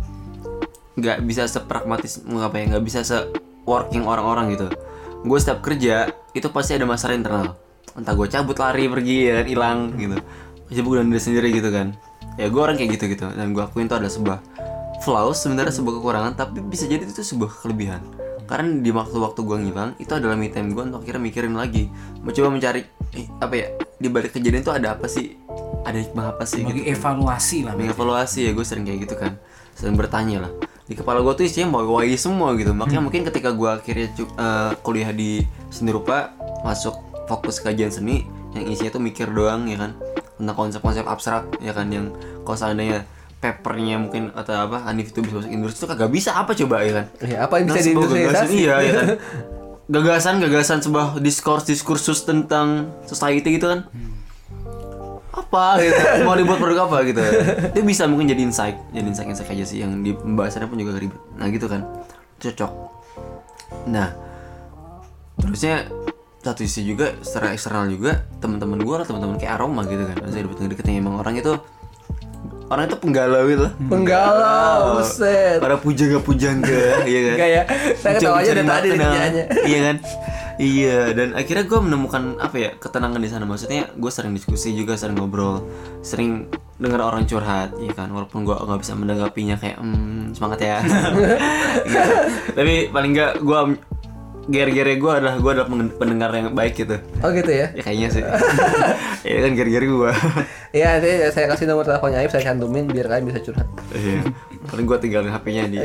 nggak bisa sepragmatis apa ya nggak bisa se working orang-orang gitu. Gue setiap kerja itu pasti ada masalah internal. Entah gue cabut lari pergi ya kan hilang gitu. Sibuk dengan diri sendiri gitu kan. Ya gue orang kayak gitu gitu dan gue akuin itu adalah sebuah flaws sebenarnya sebuah kekurangan tapi bisa jadi itu sebuah kelebihan. Karena di waktu-waktu gue ngilang itu adalah me time gue untuk akhirnya mikirin lagi. Mencoba mencari eh, apa ya di balik kejadian itu ada apa sih? Ada hikmah apa sih Bagi gitu evaluasi lah. mengevaluasi ya gue sering kayak gitu kan. Sering bertanya lah di kepala gue tuh isinya mau wai semua gitu. Makanya mungkin ketika gue akhirnya eh, kuliah di seni rupa masuk fokus kajian seni yang isinya tuh mikir doang ya kan? Tentang konsep-konsep abstrak ya kan? Yang kalau seandainya papernya mungkin atau apa Hanif itu bisa masuk industri itu kagak bisa apa coba ya kan? Ya, apa yang bisa Nah, diindustrialisasi? iya ya kan? Gagasan gagasan sebuah diskurs diskursus tentang society gitu kan apa gitu? Mau dibuat produk apa gitu? Itu bisa mungkin jadi insight jadi insight insight aja sih yang di pembahasannya pun juga ribet. Nah gitu kan. Cocok. Nah terusnya satu sisi juga secara eksternal juga teman-teman gue lah teman-teman kayak aroma gitu kan. Saya dapet ngedeket emang orang itu orang itu penggalau gitu. Penggalau, buset. para pujangga pujangga iya kan? Enggak ya. Saya ketawa aja dari tadi iya kan iya dan akhirnya gue menemukan apa ya ketenangan di sana. Maksudnya gue sering diskusi juga sering ngobrol sering dengar orang curhat iya kan? Walaupun gue nggak bisa menanggapinya kayak hmm, semangat ya. Iya. tapi paling nggak gue ger-gere gue adalah gue adalah pendengar yang baik gitu. Oh gitu ya. ya kayaknya sih. Ya kan ger-gere gue Iya, nanti saya kasih nomor teleponnya Aib, saya cantumin biar kalian bisa curhat. iya paling gue tinggalin hp-nya di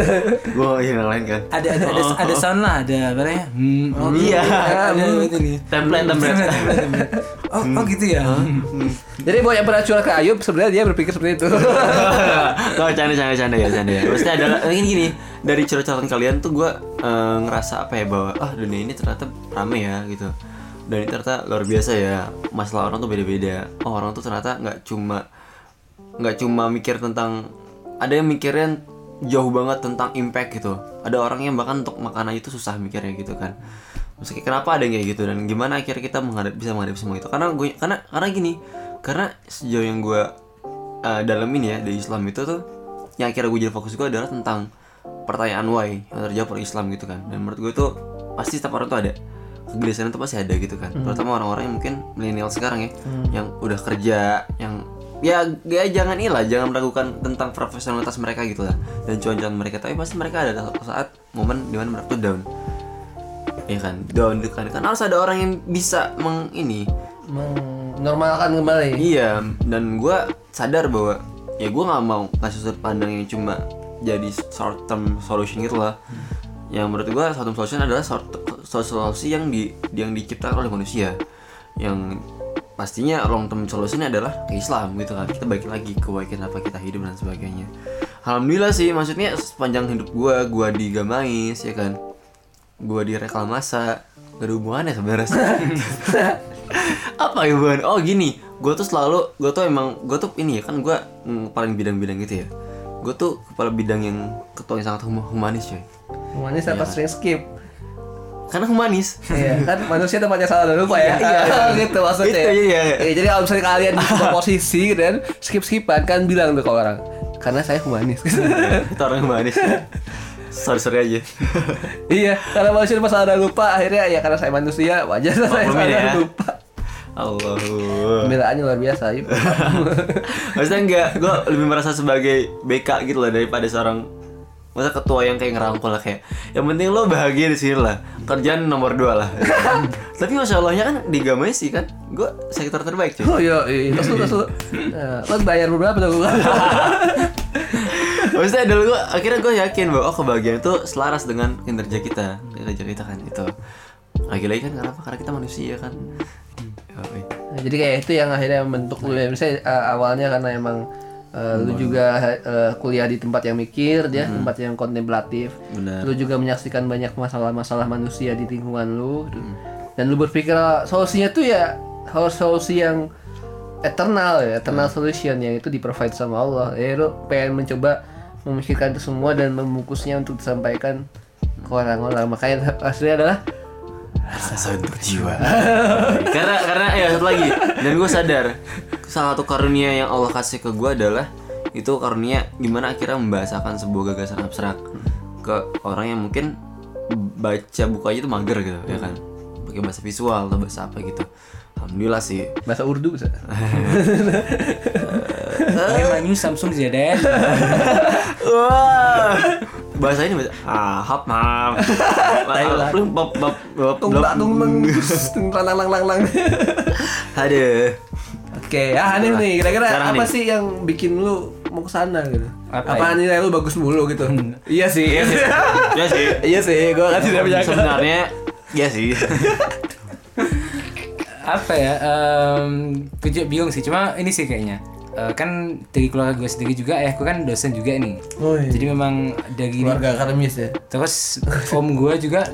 gue yang lain kan Ada ada ada, ada sound lah, ada apa namanya? Hmm, oh, Iya. ada itu nih. template template Oh, oh gitu ya. Jadi buat yang pernah curhat ke Ayub, sebenarnya dia berpikir seperti itu. Gak canda canda canda ya canda ya. Maksudnya adalah gini gini dari curhatan kalian tuh gue ngerasa apa ya bahwa ah dunia ini ternyata rame ya gitu. Dan ini ternyata luar biasa ya. Masalah orang tuh beda-beda. Oh orang tuh ternyata nggak cuma nggak cuma mikir tentang ada yang mikirin jauh banget tentang impact gitu. Ada orang yang bahkan untuk makan aja itu susah mikirnya gitu kan. Maksudnya kenapa ada yang kayak gitu dan gimana akhirnya kita menghadap, bisa menghadapi semua itu? Karena gue karena karena gini, karena sejauh yang gue uh, dalamin ya di Islam itu tuh yang akhirnya gue jadi fokus gue adalah tentang pertanyaan why yang terjawab oleh Islam gitu kan dan menurut gue itu pasti setiap orang tuh ada kegelisahan itu pasti ada gitu kan terutama orang-orang yang mungkin milenial sekarang ya yang udah kerja yang ya, ya jangan ilah jangan meragukan tentang profesionalitas mereka gitu lah. Dan cuan-cuan mereka. Tapi pasti mereka ada saat momen di mana mereka tuh down. Ya kan? Down kan? Kan harus ada orang yang bisa meng ini. Menormalkan kembali. Iya, dan gue sadar bahwa ya gue nggak mau kasih sudut pandang yang cuma jadi short term solution gitu lah. Yang menurut gue short term solution adalah short solusi yang di yang diciptakan oleh manusia. Yang pastinya long term solution adalah ke Islam gitu kan. Kita balik lagi ke why kenapa kita hidup dan sebagainya. Alhamdulillah sih, maksudnya sepanjang hidup gue, gue di Gamais ya kan, gue di reklamasa, gak ada hubungannya sebenarnya. Apa ya hubungan? Oh gini. Gue tuh selalu gue tuh emang gue tuh ini ya kan gue paling bidang-bidang gitu ya. Gue tuh kepala bidang yang ketua yang sangat hum- humanis coy. Humanis apa sering skip? Karena humanis Iya, kan manusia tempatnya salah dan lupa ya. Iya, iya. gitu maksudnya. Itu, iya. Iya, jadi kalau misalnya kalian di sebuah posisi gitu kan skip-skipan kan bilang tuh ke orang karena saya humanis. itu orang humanis sorry sorry aja iya, karena manusia tempat salah dan lupa akhirnya ya karena saya manusia wajar saya salah ya. dan lupa. Allah Pembelaannya luar biasa, Yuk. maksudnya enggak gue lebih merasa sebagai BK gitu loh daripada seorang masa ketua yang kayak ngerangkul lah kayak yang penting lo bahagia di sini lah kerjaan nomor dua lah tapi masya allahnya kan di sih kan gue sektor terbaik cuy Oh iya, iya. Terus lu, terus lu. Nah, lo bayar berapa tuh? Maksudnya dulu gue akhirnya gue yakin bahwa oh kebahagiaan itu selaras dengan kinerja kita, kinerja kita kan itu. Lagi-lagi kan kenapa? Karena kita manusia kan. Nah, jadi kayak itu yang akhirnya membentuk lu ya. Misalnya uh, awalnya karena emang uh, lu juga uh, kuliah di tempat yang mikir, dia tempat yang kontemplatif. Benar. Lu juga menyaksikan banyak masalah-masalah manusia di lingkungan lu. Dan lu berpikir uh, solusinya tuh ya harus solusi yang eternal ya, eternal solution yang itu di provide sama Allah. Ya lu pengen mencoba memikirkan itu semua dan membungkusnya untuk disampaikan ke orang-orang. Makanya hasilnya adalah Rasa untuk jiwa. karena karena ya satu lagi. Dan gue sadar salah satu karunia yang Allah kasih ke gue adalah itu karunia gimana akhirnya membahasakan sebuah gagasan abstrak ke orang yang mungkin baca buku aja itu mager gitu ya kan? Pakai bahasa visual atau bahasa apa gitu alhamdulillah sih Bahasa Urdu bisa. Memang ini Samsung ZDN. Wah. bahasa ini bahasa ah hap mam. Belum, bab bab bab Tung tung tung tung lang lang lang lang. aduh Oke, ah aneh nih. Kira-kira apa sih yang bikin lu mau ke sana gitu? Apa Apa, nilai lu bagus mulu gitu? iya sih. Iya sih. ya sih iya sih, gua kan tidak menyangka. sebenarnya ya sih apa ya um, gue juga bingung sih cuma ini sih kayaknya Eh, kan dari keluarga gue sendiri juga ya gue kan dosen juga nih Oh, iya. jadi memang dari Keluarga akademis ya. terus om gue juga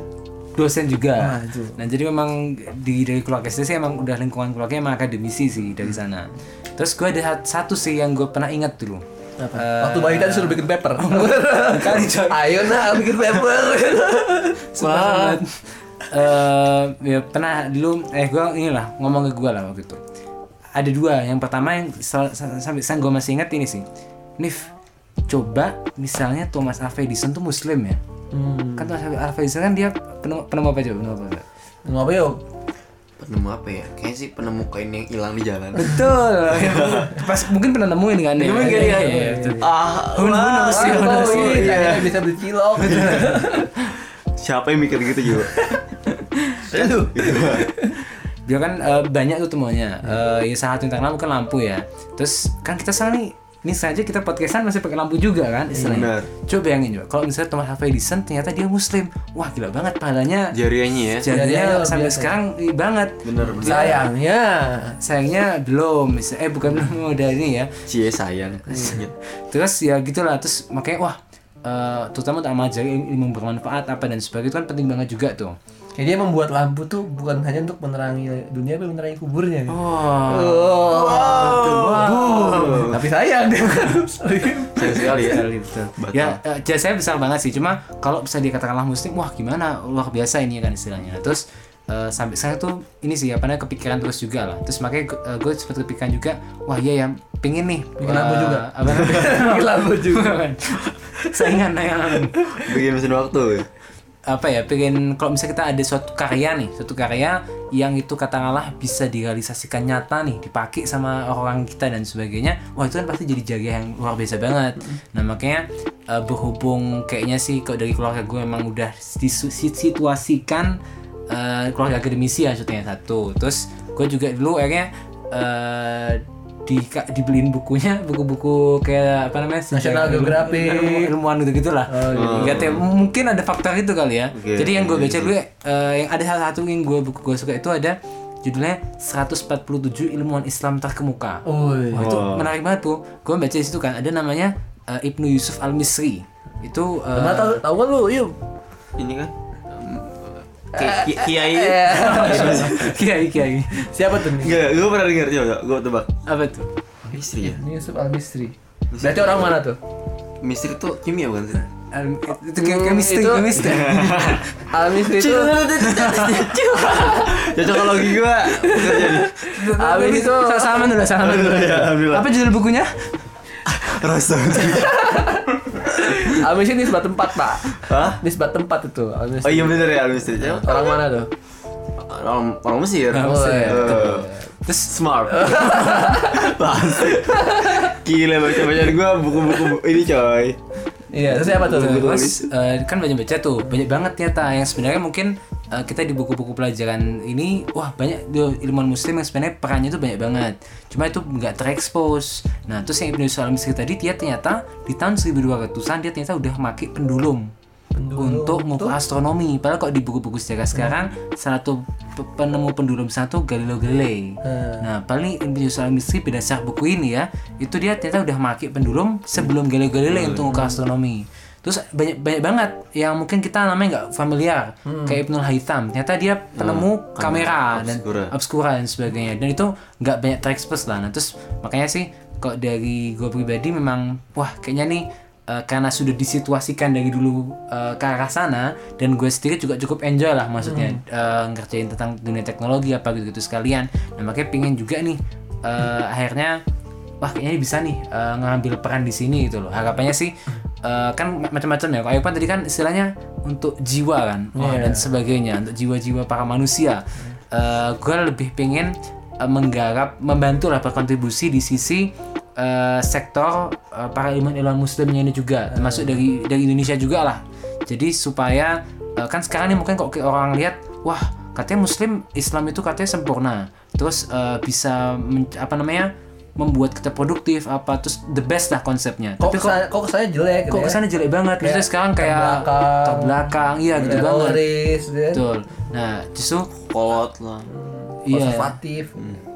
dosen juga Wah, itu. nah jadi memang di dari keluarga saya sih emang udah lingkungan keluarganya emang akademisi sih dari sana terus gue ada satu sih yang gue pernah ingat dulu Apa? Eh, Waktu bayi tadi suruh bikin paper. Kali, coy. Ayo nah bikin paper. Wah. Eh, ya pernah dulu eh gue inilah ngomong ke gue lah waktu itu ada dua yang pertama yang sampai sekarang gue masih ingat ini sih Nif coba misalnya Thomas Alva Edison tuh muslim ya Hmm. kan Thomas Alva Edison kan dia penemu, penemu apa coba penemu apa Ngapa yuk? penemu apa ya kayaknya sih penemu kain yang hilang di jalan betul pas mungkin pernah nemuin kan ya Nemuin kan, Iya, ya? iya, betul. ah Who knows sih, who knows iya. bisa beli cilok. siapa yang mikir gitu juga Aduh. dia kan eh, banyak tuh temuannya Eh, ya salah satu yang terkenal mungkin lampu ya. Terus kan kita sekarang nih ini saja kita podcastan masih pakai lampu juga kan istilahnya. Benar. coba bayangin coba kalau misalnya Thomas Alva Edison ternyata dia muslim. Wah gila banget pahalanya. Jariannya ya. Luar sampai biasa. sekarang ih, banget. Bener bener Sayangnya. sayangnya belum. Eh bukan belum udah ini ya. Cie sayang. Terus ya gitulah. Terus makanya wah eh, terutama untuk amal jari ilmu bermanfaat apa dan sebagainya itu kan penting banget juga tuh Jadi dia membuat lampu tuh bukan hanya untuk menerangi dunia, tapi menerangi kuburnya. gitu. oh Oh. Tapi sayang dia kan. sayang sekali ya Betul. Ya, eh, jasanya besar banget sih. Cuma kalau bisa dikatakanlah muslim, wah gimana luar biasa ini kan istilahnya. Terus eh, sampai saya tuh ini sih apa namanya kepikiran terus juga lah. Terus makanya gue sempat kepikiran juga, wah iya ya pingin nih. Bikin lampu eh, juga. Apa namanya? Bikin lampu juga. Saingan saingan. bikin mesin waktu ya? Apa ya pengen kalau misalnya kita ada suatu karya nih suatu karya yang itu katakanlah bisa direalisasikan nyata nih dipakai sama orang kita dan sebagainya wah itu kan pasti jadi jaga yang luar biasa banget. Nah makanya eh, berhubung kayaknya sih kok dari keluarga gue emang udah disituasikan eh, keluarga akademisi ya satu. Terus gue juga dulu akhirnya eh, di dibeliin bukunya buku-buku kayak apa namanya National Geographic. ilmu- ilmuwan gitu gitulah. Nggak tahu, mungkin ada faktor itu kali ya. Oke, jadi yang gue iya, baca dulu eh, yang ada salah satu yang gue buku gue suka itu ada judulnya 147 ilmuwan Islam terkemuka. Oh, iya. Wah, itu menarik banget tuh. Gue baca di situ kan ada namanya eh, Ibnu Yusuf Al Misri itu Mana tahu tahu kan lu, yuk. ini kan Ki- ki- kiai. kiai kiai. Siapa tuh? Enggak, gue pernah denger coba gue tebak. Apa tuh? Misteri ya? Ini Yusuf Al Misri. Berarti orang mana tuh? misteri tuh kimia bukan sih? Al- itu kayak kayak misteri itu- misteri Al Misri itu cocokologi gue Al Misri itu salaman dulu salaman dulu. Ya alhamdulillah. Apa judul bukunya? Rasa Al Misri ini sebat tempat, Pak. Hah? Nisbat tempat itu. Oh iya bener ya misteri Orang mana tuh? orang orang Mesir Orang Mesir. Eh, terus smart gila baca bacaan gue buku-buku bu- ini coy Iya, terus siapa tuh? Terus eh, kan banyak baca tuh, banyak banget ternyata yang sebenarnya mungkin eh, kita di buku-buku pelajaran ini wah banyak ilmuwan muslim yang sebenarnya perannya itu banyak banget. Cuma itu nggak terekspos. Nah, terus yang Ibnu Salam tadi dia ternyata di tahun 1200-an dia ternyata udah pakai pendulum. Untuk mengukur astronomi. Padahal kok di buku-buku sejarah sekarang salah satu pe- penemu pendulum satu Galileo Galilei. Nah, paling Ibnu Salam Misri berdasar buku ini ya, itu dia ternyata udah pakai pendulum sebelum Galileo Galilei untuk mengukur astronomi. Terus banyak banyak banget yang mungkin kita namanya nggak familiar kayak Ibnu Haytham. Ternyata dia penemu kamera dan obscura. obscura dan sebagainya. Dan itu nggak banyak terekspos lah. Nah, terus makanya sih kok dari gue pribadi memang wah kayaknya nih eh, karena sudah disituasikan dari dulu eh, ke arah sana dan gue sendiri juga cukup enjoy lah maksudnya eh, ngerjain tentang dunia teknologi apa gitu gitu sekalian. Nah makanya pingin juga nih eh, akhirnya wah kayaknya bisa nih eh, ngambil peran di sini gitu loh. Harapannya sih eh, kan ma- macam-macam ya. Ayupan tadi kan istilahnya untuk jiwa kan? Wah, dan sebagainya untuk jiwa-jiwa para manusia. Eh gue lebih pengen eh, menggarap membantu lah berkontribusi di sisi eh, sektor eh, para ilmuwan-ilmuwan muslimnya ini juga termasuk dari dari Indonesia juga lah jadi supaya eh, kan sekarang nih mungkin kok orang lihat wah katanya muslim Islam itu katanya sempurna. Terus eh, bisa men- apa namanya membuat kita produktif apa terus the best lah konsepnya. Kok tapi kok kesannya, kok kesannya jelek gitu kok ya? kesannya jelek banget. Maksudnya sekarang kayak terbelakang. terbelakang iya gitu banget. gitu ya. betul. Nah justru kolot lah. Iya. Konservatif.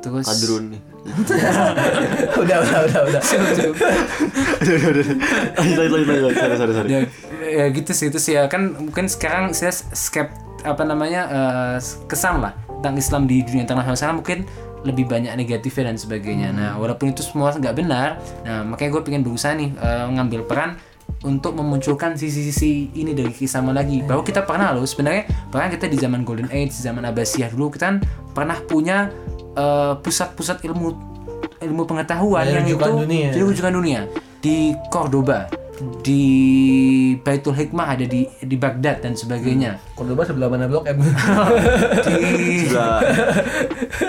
terus kadrun nih udah, udah, udah, udah. lanjut lanjut lanjut lanjut sorry sorry sorry ya, ya gitu sih itu sih ya kan mungkin sekarang saya skep apa namanya eh, kesan lah tentang Islam di dunia internasional sekarang mungkin lebih banyak negatifnya dan sebagainya. Nah walaupun itu semua nggak benar, nah makanya gue pengen berusaha nih eh, ngambil peran untuk memunculkan sisi-sisi ini dari Islaman lagi. Bahwa kita pernah loh sebenarnya bahkan kita di zaman Golden Age, zaman Abbasiyah dulu kita kan pernah punya eh, pusat-pusat ilmu ilmu pengetahuan Dari yang itu dunia. jadi rujukan dunia di Cordoba di Baitul Hikmah ada di di Baghdad dan sebagainya. Cordoba sebelah mana blok M? di Sudah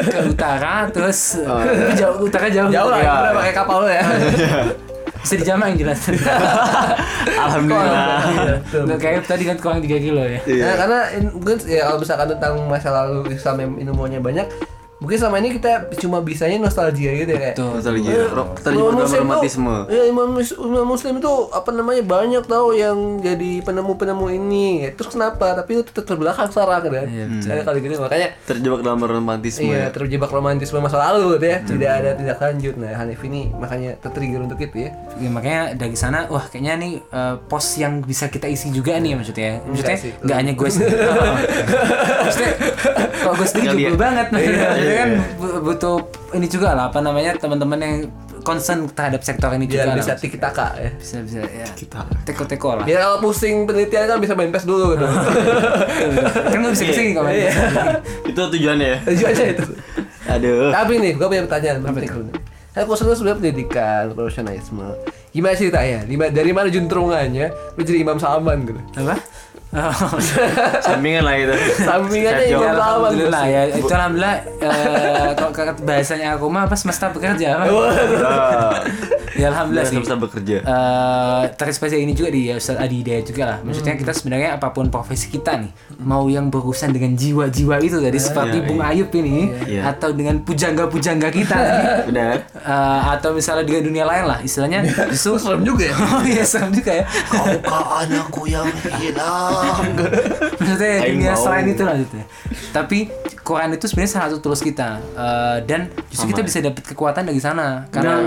ke utara terus tapi jauh utara jauh. Jauh lah, Iya, ya, iya. pakai kapal lo ya. bisa dijama yang jelas. Alhamdulillah. Iya. Nggak kayak tadi kan kurang 3 kilo ya. Nah, karena in- mungkin ya kalau misalkan tentang masa lalu Islam yang ilmunya banyak, mungkin selama ini kita cuma bisanya nostalgia gitu ya kayak. Tuh. nostalgia Imam terjemah dalam romantisme Iya, imam, imam muslim itu apa namanya banyak tau yang jadi penemu-penemu ini. Terus kenapa? Tapi itu tetap terbelakang sekarang kan. Iya, Nah, kalau gitu makanya terjebak dalam romantisme iya ya terjebak romantisme masa lalu gitu ya. Tidak ada tindak lanjut. Nah, Hanif ini makanya tertrigger untuk itu ya. Ya, makanya dari sana wah kayaknya nih eh, pos yang bisa kita isi juga nih maksudnya maksudnya sih. nggak hanya gue sendiri maksudnya kalau gue sendiri juga banget maksudnya Iya, kan bu- butuh ini juga lah apa namanya teman-teman yang concern terhadap sektor ini Biar juga bisa lah. tiki taka ya. bisa bisa ya kita teko-teko lah Biar kalau pusing penelitian kan bisa main PES dulu gitu. kan nggak bisa ke sini kalau main. Iya. itu tujuannya ya Tujuan aja itu. aduh Tapi nih, gue punya pertanyaan penting. Kan kosan lu sebenarnya pendidikan, profesionalisme. Gimana ceritanya? Dari mana juntrungannya lu jadi imam saman gitu? apa. sampingan lah itu Sampingannya job. imam saman. Alhamdulillah ya itu alhamdulillah eh, kalau bahasanya aku mah apa semesta bekerja ya alhamdulillah sih bisa bekerja eh terinspirasi ini juga di Ustaz Adi Hidayat juga lah. Maksudnya kita sebenarnya apa pun profesi kita nih, mau yang berurusan dengan jiwa-jiwa itu tadi seperti iya, Bung iya. Ayub ini, atau dengan pujangga-pujangga kita, nih, benar eh, atau misalnya dengan dunia lain lah, istilahnya justru Serem juga ya. Oh iya serem juga ya. Kau anakku yang hilang. Maksudnya Aing dunia selain itu lah gitu. ya. Tapi Quran itu sebenarnya salah satu tools kita. Eh, dan justru kita bisa dapat kekuatan dari sana. Karena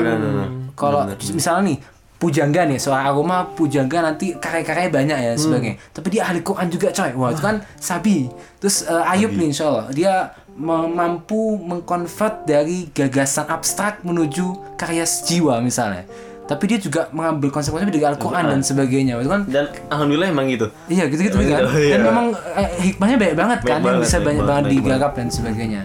kalau misalnya nih pujangga nih soal aroma pujangga nanti karya-karyanya banyak ya sebagainya. Tapi dia ahli Quran juga coy. Wah itu kan sabi. Terus eh, Ayub nih insya Allah dia mampu mengkonvert dari gagasan abstrak menuju karya jiwa misalnya tapi dia juga mengambil konsep-konsep dari Al-Quran dan sebagainya itu kan dan alhamdulillah emang gitu Iya gitu-gitu Emang kan. gitu, iya. Dan memang eh, hikmahnya banyak banget Banyak kan yang bisa banyak banget, banget digarap dan sebagainya.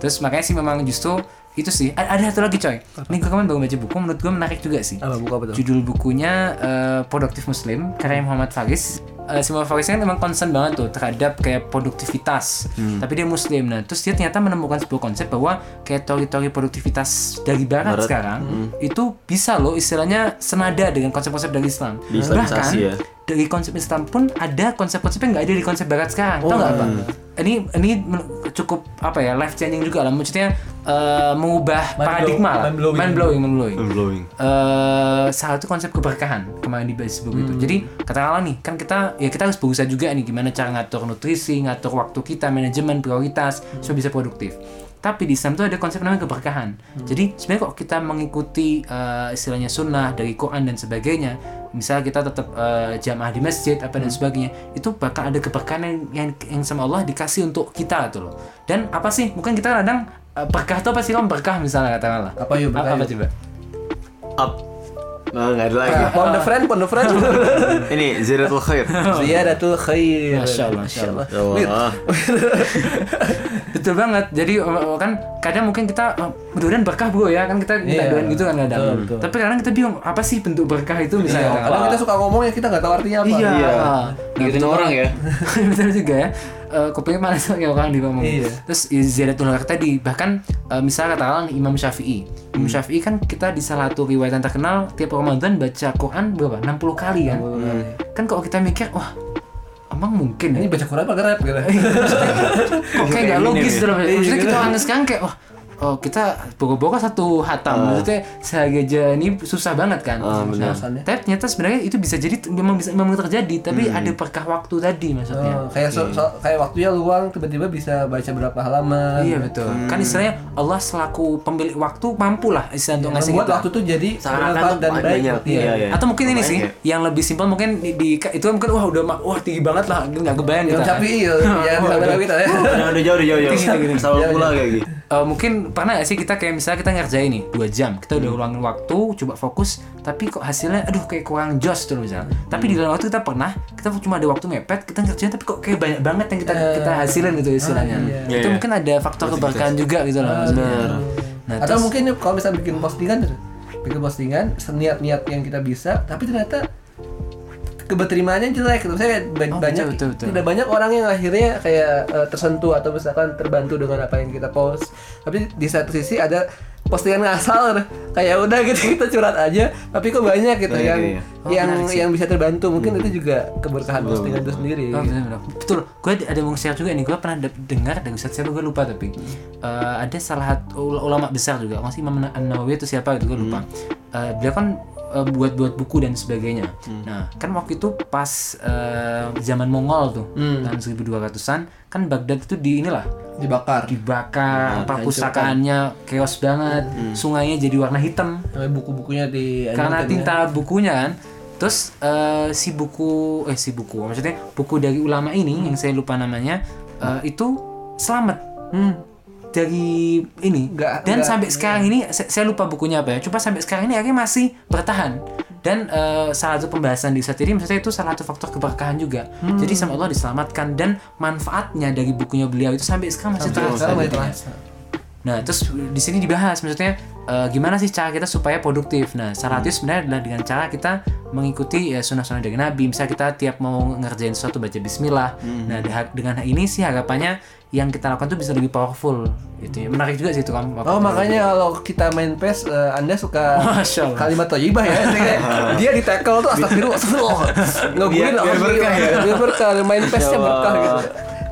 Terus makanya sih memang justru itu sih. A- Ada satu lagi coy. Ini gue kemarin baru baca buku menurut gue menarik juga sih. Apa buku apa tuh? Judul bukunya eh, Produktif Muslim karya Muhammad Faris. Eh, si Muhammad Faris kan memang concern banget tuh terhadap kayak produktivitas. Tapi dia Muslim. Nah, terus dia ternyata menemukan sebuah konsep bahwa kayak teori-teori produktivitas dari Barat, Barat. sekarang itu bisa loh istilahnya senada dengan konsep-konsep dari Islam. Bahkan ya. dari konsep Islam pun ada konsep-konsep yang nggak ada di konsep Barat sekarang. Tahu nggak apa? Ini ini cukup apa ya life changing juga lah. Maksudnya eh, mengubah Mind paradigma blow- lah. mind blowing. Mind blowing, mind blowing. Mind blowing Eh, salah satu konsep keberkahan kemarin dibahas buku itu. Jadi katakanlah nih kan kita ya kita harus berusaha juga nih gimana cara ngatur nutrisi, ngatur waktu kita, manajemen prioritas supaya bisa produktif. Tapi di Islam tuh ada konsep namanya keberkahan. Jadi sebenarnya kok kita mengikuti eh, istilahnya sunnah dari Quran dan sebagainya, misal kita tetap eh, jamaah di masjid apa dan sebagainya, itu bakal ada keberkahan yang, yang yang sama Allah dikasih untuk kita tuh loh. Dan apa sih? Mungkin kita kadang eh, berkah itu apa sih om berkah misalnya katakanlah. Apa yuk, berkah Apa, apa coba? up nah, nggak ada lagi Pound the friend, pound the friend. ini ziratul khair Ziyadatul khair. Masya Allah, Masya Allah. Ya betul banget jadi kan kadang mungkin kita mudah-mudahan berkah bro ya kan kita minta Iya. doain gitu kan kadang Betul, betul. tapi kadang kita bingung apa sih bentuk berkah itu misalnya Iya, kadang kita suka ngomong ya kita nggak tahu artinya apa. Iya. Iya. Nah, Gitu orang ya. betul juga ya uh, kopinya panas kayak orang di ngomong Iya. terus ya, ziyadatul haq tadi bahkan uh, misalnya katakan Imam Syafi'i Hmm. Imam Syafi'i kan kita di salah satu riwayat yang terkenal tiap Ramadan baca Quran berapa 60 kali kan kan kalau kita mikir wah emang mungkin ya Ini baca Quran apa rap gitu. kok kayak nggak logis dalam Iya, maksudnya gitu. kita orang sekarang kayak wah oh kita boro-boro satu hatam maksudnya sehari aja ini susah banget kan nah, benar. Alasannya. tapi ternyata sebenarnya itu bisa jadi memang bisa memang terjadi tapi ada berkah waktu tadi maksudnya Oh, kayak so, so- kayak waktunya luang tiba-tiba bisa baca berapa halaman. Iya betul. Kan istilahnya Allah selaku pemilik waktu mampu lah istilah untuk ngasih Membuat kita. waktu tuh jadi tuh dan baik. banyak. Iya. Iya, iya. Atau mungkin ini sih kayak- yang lebih simpel mungkin di, di- itu kan mungkin wah udah wah tinggi banget lah nggak kebayang Yang kita. kan. Syafi'i ya, yang sama kita ya. Udah udah jauh udah jauh. Jauh. Tinggi-tinggi. Sama pula kayak gitu. Eh, mungkin pernah gak sih kita kayak misalnya kita ngerjain nih dua jam. Kita udah ulangin waktu coba fokus tapi kok hasilnya aduh kayak kurang jos tuh misalnya. Tapi di dalam waktu kita pernah kita cuma ada waktu mepet kita ngerjain tapi kok kayak banyak banget yang kita kita hasilin gitu istilahnya. iya. itu Iya, iya. mungkin ada faktor keberkahan juga gitu loh maksudnya. nah Atau terus? mungkin kalau misalnya bikin postingan tuh, bikin postingan seniat-niat yang kita bisa, tapi ternyata keberterimaannya jelek gitu. Saya ba- Oh, banyak betul, betul, betul. tidak banyak orang yang akhirnya kayak eh, tersentuh atau misalkan terbantu dengan apa yang kita post. Tapi di satu sisi ada postingan ngasal kayak udah gitu kita curhat aja tapi kok banyak gitu Iya, yang iya. Oh, yang yang bisa terbantu mungkin itu juga keberkahan postingan itu sendiri Oh, gitu. bener, bener. Betul, gue ada mau share juga nih, gue pernah de- dengar dari Ustadz siapa gue lupa tapi Eh, ada salah satu ul- ulama besar juga, masih Imam An Nawawi itu siapa gitu gue lupa. Eh, beliau kan eh, buat-buat buku dan sebagainya. Nah, kan waktu itu pas eh, zaman Mongol tuh, tahun 1200-an, kan Baghdad itu di inilah dibakar. dibakar, perpustakaannya chaos banget, sungainya jadi warna hitam. Buku-bukunya di karena ya. tinta bukunya kan terus eh, si buku eh si buku maksudnya buku dari ulama ini yang saya lupa namanya eh, itu selamat. Hmm. Dari ini Nggak- dan nggak- sampai sekarang ini saya, saya lupa bukunya apa ya coba sampai sekarang ini akhirnya masih bertahan dan eh, salah satu pembahasan di saat ini maksudnya itu salah satu faktor keberkahan juga Hmm. jadi sama Allah diselamatkan dan manfaatnya dari bukunya beliau itu sampai sekarang masih terasa gitu. terasa. Nah, terus di sini dibahas maksudnya eh, gimana sih cara kita supaya produktif. Nah, salah satunya sebenarnya adalah dengan cara kita mengikuti ya sunnah-sunnah dari Nabi. Misal kita tiap mau ngerjain sesuatu baca bismillah. Nah, dah- dengan ini sih harapannya yang kita lakukan tuh bisa lebih powerful. Itu ya. Menarik juga sih itu kan. Oh makanya kalau kita main PES eh, Anda suka kalimat thayyibah ya dia di tackle tuh astagfirullah astagfirullah ngebully Biar- biar berkah ya. biar berkah main PES-nya berkah gitu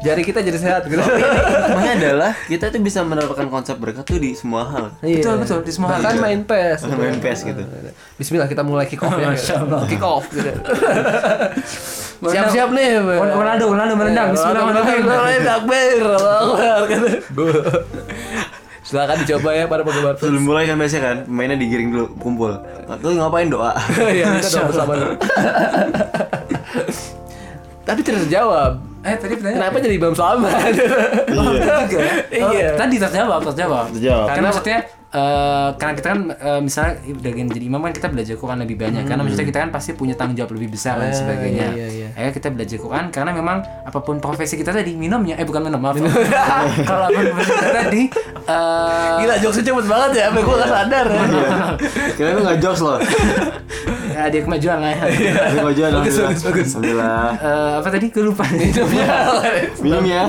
jari kita jadi sehat gitu Hikmahnya adalah kita tuh bisa mendapatkan konsep berkat tuh di semua hal. Iya. Betul, betul, di semua hal. bahkan main PES Bahkan main PES gitu. Bismillah kita mulai kick off ya Masya Allah. kick off gitu siap-siap nih Ronaldo, Ronaldo menendang. Bismillahirrahmanirrahim. Bismillahirrahmanirrahim gitu. Silakan dicoba ya para penggemar PES. Sebelum mulai kan biasanya kan pemainnya digiring dulu kumpul. Tuh ngapain doa? Iya, kita doa bersama dulu. Tapi tidak terjawab. Eh, tadi pertanyaan Kenapa jadi Imam Selamat? ya? Oh, Iya. Tadi terjawab, terjawab. Terjawab. Karena maksudnya eh, karena kita kan eh, misalnya dengan jadi imam kan kita belajar Quran lebih banyak karena maksudnya kita kan pasti punya tanggung jawab lebih besar dan Ah, sebagainya. iya, iya. Akhirnya kita belajar Quran karena memang apa pun profesi kita tadi minumnya eh bukan minum maaf. Kalau apa pun profesi kita tadi eh Gila jokesnya cepet banget ya, sampai gue gak sadar ya. Kira itu nggak jokes loh. ya, ada kemajuan lah ya. Tapi nggak jual Bagus, alhamdulillah. bagus, bagus. Alhamdulillah. Eh, apa tadi gue lupa Minum ya.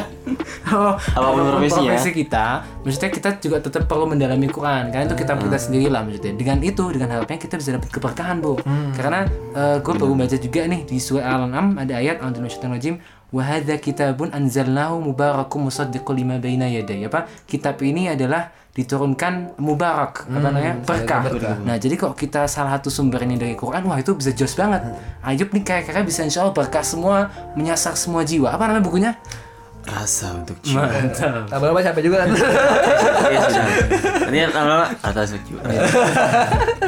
Oh, Apa pun profesi kita, maksudnya kita juga tetap perlu mendalami Quran, karena itu kita kita sendiri lah maksudnya. Dengan itu, dengan harapannya kita bisa dapat keberkahan bu. Karena gue baru baca juga nih di surah Al-An'am ada ayat Al-Rajim Wahada kitabun anzalnahu mubarakum musaddiqul lima baina yaday apa kitab ini adalah diturunkan mubarak apa namanya berkah. Nah jadi kok kita salah satu sumber ini dari Quran wah itu bisa jos banget. Ayub nih kayak bisa insya Allah berkah semua menyasar semua jiwa. Apa namanya bukunya? Rasa untuk jiwa. Mantap. Lama-lama capek juga kan. Iya sudah. Nanti lama-lama atas untuk jiwa.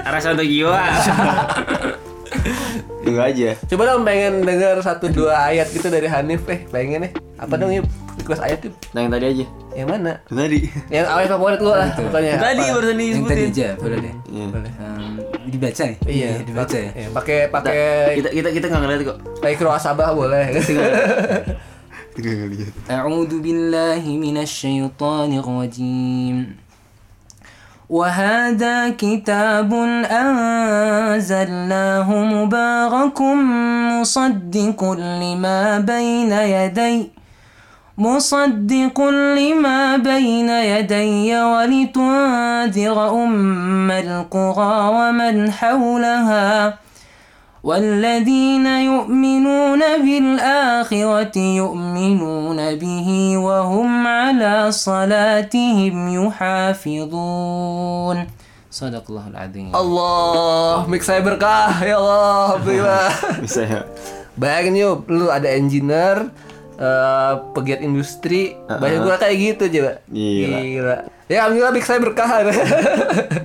Rasa untuk jiwa. itu aja. Coba dong pengen denger satu dua ayat gitu dari Hanif eh pengen nih apa dong yuk request ayat tuh nah yang tadi aja. Yang mana? Tadi. Yang awal favorit lu lah pokoknya. Tadi baru tadi yang tadi aja boleh deh. Yeah. boleh. Um, dibaca nih iya dibaca. ya? Iya, pakai pakai kita kita kita nggak ngeliat kok. Pakai kroa sabah boleh. A'udzu billahi minasy syaithanir rajim وهذا كتاب أنزلناه مبارك مصدق لما بين يدي مصدق لما بين يدي ولتنذر أم القرى ومن حولها. والذين يؤمنون بالآخرة يؤمنون به وهم على صلاتهم يحافظون صدق الله العظيم Allah, mix saya berkah ya Allah, alhamdulillah. Bisa ya. Bayangin yuk, lu ada engineer, eh, pegiat industri, banyak gua kayak gitu coba. Gila. Ya alhamdulillah mix saya berkah.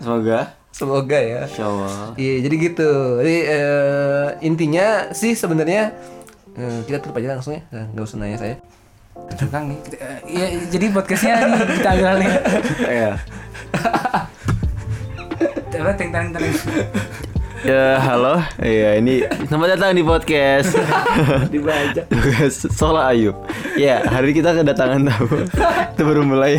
Semoga. Semoga ya. Insya Allah. Iya, jadi gitu. Jadi eh, intinya sih sebenarnya eh, kita tutup aja langsung ya, Eh, nggak usah nanya saya. Kang nih. Ya, jadi podcastnya nih kita ambil nih. Iya. Apa teng teng teng. Ya halo, iya ini selamat datang di podcast Dibaca. Podcast Sola Ayub. Ya hari kita kedatangan tamu. Itu baru mulai.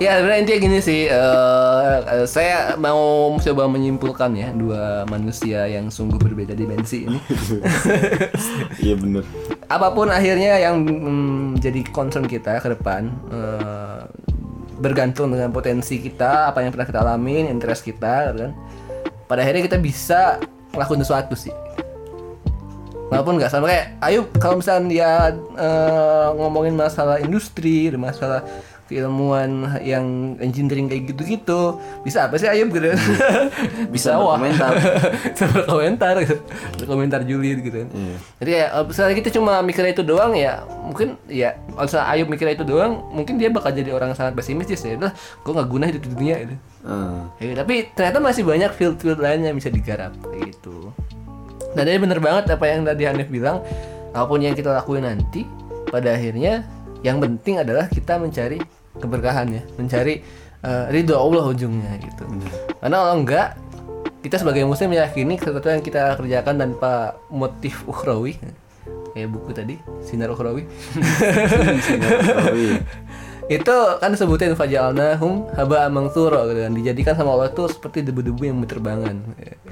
Ya sebenarnya intinya gini sih, eh, eh, saya mau coba menyimpulkan ya dua manusia yang sungguh berbeda dimensi ini. Iya bener. Apa pun akhirnya yang mm, jadi concern kita ke depan, eh, bergantung dengan potensi kita, apa yang pernah kita alamin, interest kita, kan. Pada akhirnya kita bisa ngelakuin sesuatu sih. Walaupun nggak sama kayak Ayub kalau misalnya dia eh, ngomongin masalah industri, masalah keilmuan yang engineering kayak gitu-gitu, bisa apa sih Ayub gitu? Bisa wah. berkomentar. bisa berkomentar gitu. Berkomentar julid gitu kan. Iya. Jadi ya misalnya kita cuma mikirnya itu doang ya mungkin ya kalau misalnya Ayub mikirnya itu doang mungkin dia bakal jadi orang sangat pesimistis ya udah gue nggak guna hidup di dunia gitu. Eh, Ya, tapi ternyata masih banyak field-field lain yang bisa digarap gitu. Dan jadi bener banget apa yang tadi Hanif bilang, apa pun yang kita lakuin nanti, pada akhirnya yang penting adalah kita mencari keberkahan ya, mencari eh, ridho Allah ujungnya gitu. Karena kalau enggak, kita sebagai muslim meyakini sesuatu yang kita kerjakan tanpa motif ukhrawi, kayak buku tadi, sinar ukhrawi. oh iya. Itu kan sebutin fajalnahum haba mangsuro gitu kan dijadikan sama Allah tuh seperti debu-debu yang berterbangan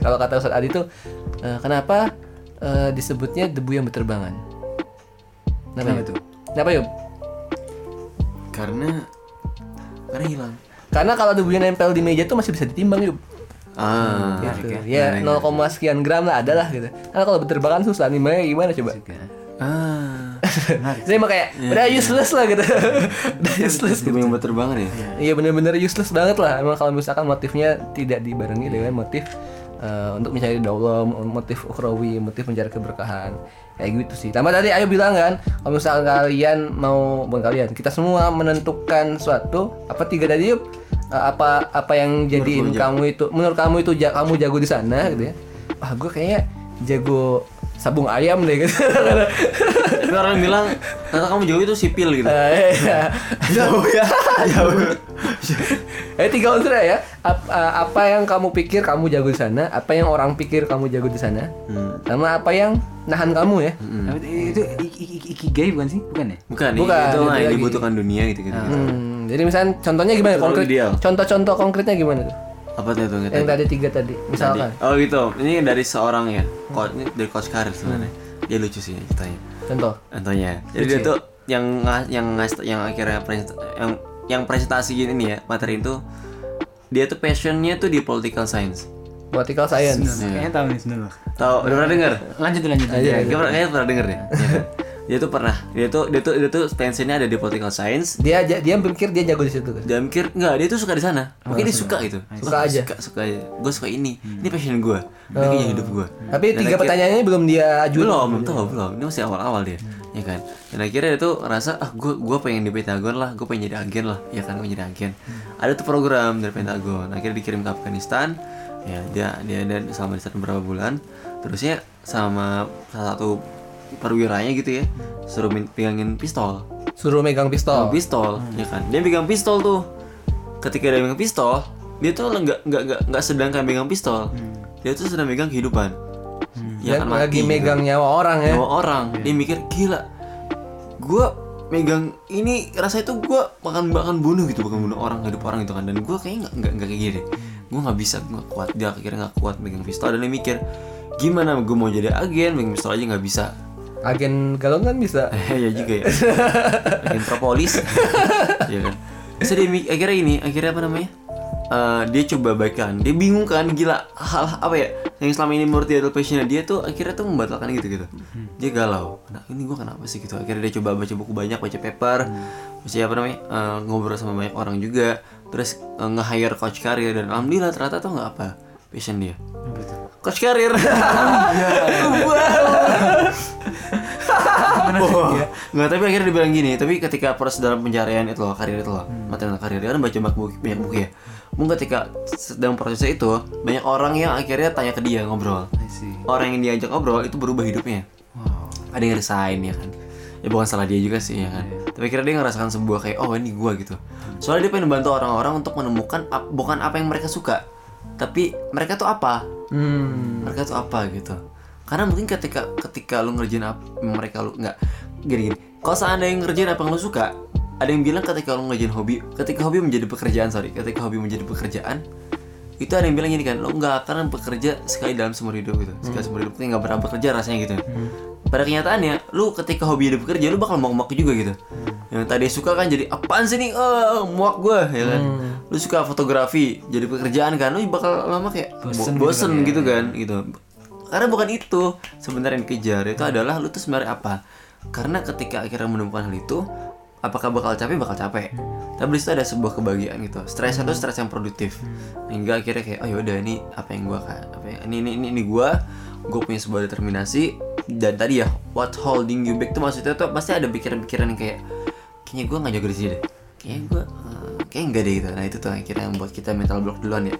kalau kata Ustaz Adi tuh eh, kenapa eh, disebutnya debu yang berterbangan kenapa, tuh? kenapa yuk Karena karena hilang. karena kalau debunya nempel di meja tuh masih bisa ditimbang yuk Ah. gitu. ya 0, sekian gram lah ada lah gitu karena kalau berterbangan susah nimbangnya gimana coba Ah. Saya mah kayak udah useless lah gitu. Udah useless gitu. yang berterbangan ya. Iya bener-bener useless banget lah. Emang kalau misalkan motifnya tidak dibarengi dengan motif eh, Untuk mencari Allah, motif ukhrawi, motif mencari keberkahan Kayak gitu sih. Tambah tadi Ayo bilang kan Kalau misalkan kalian mau, bukan kalian Kita semua menentukan suatu Apa tiga tadi yuk? Eh, apa apa yang jadiin kamu itu menurut kamu itu ja- kamu jago di sana gitu ya. Ah gue kayaknya jago sabung ayam deh gitu Tapi orang bilang kata kamu jauh itu sipil gitu. Eh, iya. Jauh ya. Jauh. Eh tiga unsur ya. Ap- eh, apa yang kamu pikir kamu jago di sana, apa yang orang pikir kamu jago di sana, sama apa yang nahan kamu ya. Apa itu- Itu ik- ik- ik- ikigai bukan sih? Bukan ya? Bukan, Bukan, itu itu yang dibutuhkan dunia gitu gitu. Hmm, jadi misalnya contohnya gimana konkret? Contoh-contoh konkretnya gimana tuh? Apa tuh itu Yang tadi tiga tadi, misalkan. Oh gitu. Ini dari seorang ya. Coach ini dari coach karir sebenarnya. Dia lucu sih ceritanya. Contoh. Contohnya. Jadi dia tuh yang yang yang akhirnya present, yang yang presentasiin ini ya materi itu dia tuh passionnya tuh di political science. Political science. Kayaknya tahu nih sebenarnya. Tahu udah pernah denger? Lanjut lanjut. Iya, kayaknya pernah, kayaknya pernah denger deh. Dia tuh pernah, dia tuh dia tuh dia tuh passionnya ada di political science. Dia dia dia pikir dia jago di situ kan. Dia mikir enggak, dia tuh suka di sana. Mungkin dia suka gitu. Suka Wah, aja. Suka, suka aja. Gue suka ini. Ini passion gue. Ini kayaknya hidup gue. Tapi tiga pertanyaannya belum dia ajuin. belum belum tahu belum ini masih awal-awal dia ya kan dan akhirnya dia tuh ngerasa ah gue gue pengen di Pentagon lah gue pengen jadi agen lah ya kan gue jadi agen ada tuh program dari Pentagon akhirnya dikirim ke Afghanistan ya dia dia dan selama di sana beberapa bulan terusnya sama salah satu perwiranya gitu ya. Suruh pegangin pistol. Suruh megang pistol. Oh, pistol ya kan? Dia pegang pistol tuh. Ketika dia pegang pistol dia tuh nggak nggak nggak nggak sedang kayak megang pistol. Dia tuh sedang megang kehidupan. Ya Dan kan lagi mati megang nyawa orang ya. nyawa orang. Dia mikir gila gue megang ini rasanya tuh gue makan makan bunuh gitu bukan bunuh orang hidup orang gitu kan. Dan gue kayaknya nggak nggak nggak kayak gini gue nggak bisa nggak kuat. Dia akhirnya nggak kuat megang pistol dan dia mikir gimana gue mau jadi agen megang pistol aja nggak bisa agen galon kan bisa Eh ya juga ya. Agen propolis. Iya kan. Terus dia akhirnya ini, akhirnya apa namanya? Eh, dia coba baikan. Dia bingung kan, gila hal apa ya? Yang selama ini menurut dia adalah passionnya dia tuh akhirnya tuh membatalkan gitu gitu. Dia galau. Nah ini gue kenapa sih gitu? Akhirnya dia coba baca buku banyak, baca paper, baca apa namanya? eh, ngobrol sama banyak orang juga. Terus eh, nge-hire coach karir dan alhamdulillah ternyata tuh nggak apa passion dia. Coach karir. Wah, nggak tapi akhirnya dibilang gini tapi ketika proses dalam pencarian itu loh karir itu loh materi tentang karir dia kan baca banyak buku, banyak buku ya. Mungkin ketika sedang prosesnya itu banyak orang yang akhirnya tanya ke dia ngobrol. Orang yang diajak ngobrol itu berubah hidupnya. Ada yang resign ya kan? Ya bukan salah dia juga sih ya kan? Tapi akhirnya dia ngerasakan sebuah kayak oh ini gua gitu. Soalnya dia pengen bantu orang-orang untuk menemukan ap- bukan apa yang mereka suka tapi mereka tuh apa? Hmm. Mereka tuh apa gitu karena mungkin ketika ketika lu ngerjain apa mereka lu nggak gini gini. Kalau seandainya yang ngerjain apa yang lu suka ada yang bilang ketika lu ngerjain hobi ketika hobi menjadi pekerjaan sorry ketika hobi menjadi pekerjaan itu ada yang bilang gini kan lo nggak akan bekerja sekali dalam seumur hidup gitu. Sekali seumur hidup nggak pernah bekerja rasanya gitu pada kenyataannya lu ketika hobi jadi bekerja lu bakal muak-muak juga gitu. Yang tadi suka kan jadi apaan sih nih? Oh, muak gue ya kan. Lu suka fotografi jadi pekerjaan kan lu bakal lama kayak bosen, bosen gitu kan gitu karena bukan itu. Sebenarnya yang dikejar itu adalah lu tuh sebenarnya apa? Karena ketika akhirnya menemukan hal itu apakah bakal capek? Bakal capek. Tapi di situ ada sebuah kebahagiaan gitu. Stres itu stres yang produktif. Hingga akhirnya kayak oh yaudah ini apa yang gua apa yang, ini ini ini, ini gua gue punya sebuah determinasi. Dan tadi ya what holding you back tuh maksudnya tuh pasti ada pikiran-pikiran yang kayak kayaknya gua nggak jago di sini deh. Kayaknya gua eh, kayak enggak deh gitu. Nah itu tuh akhirnya yang membuat kita mental block duluan ya.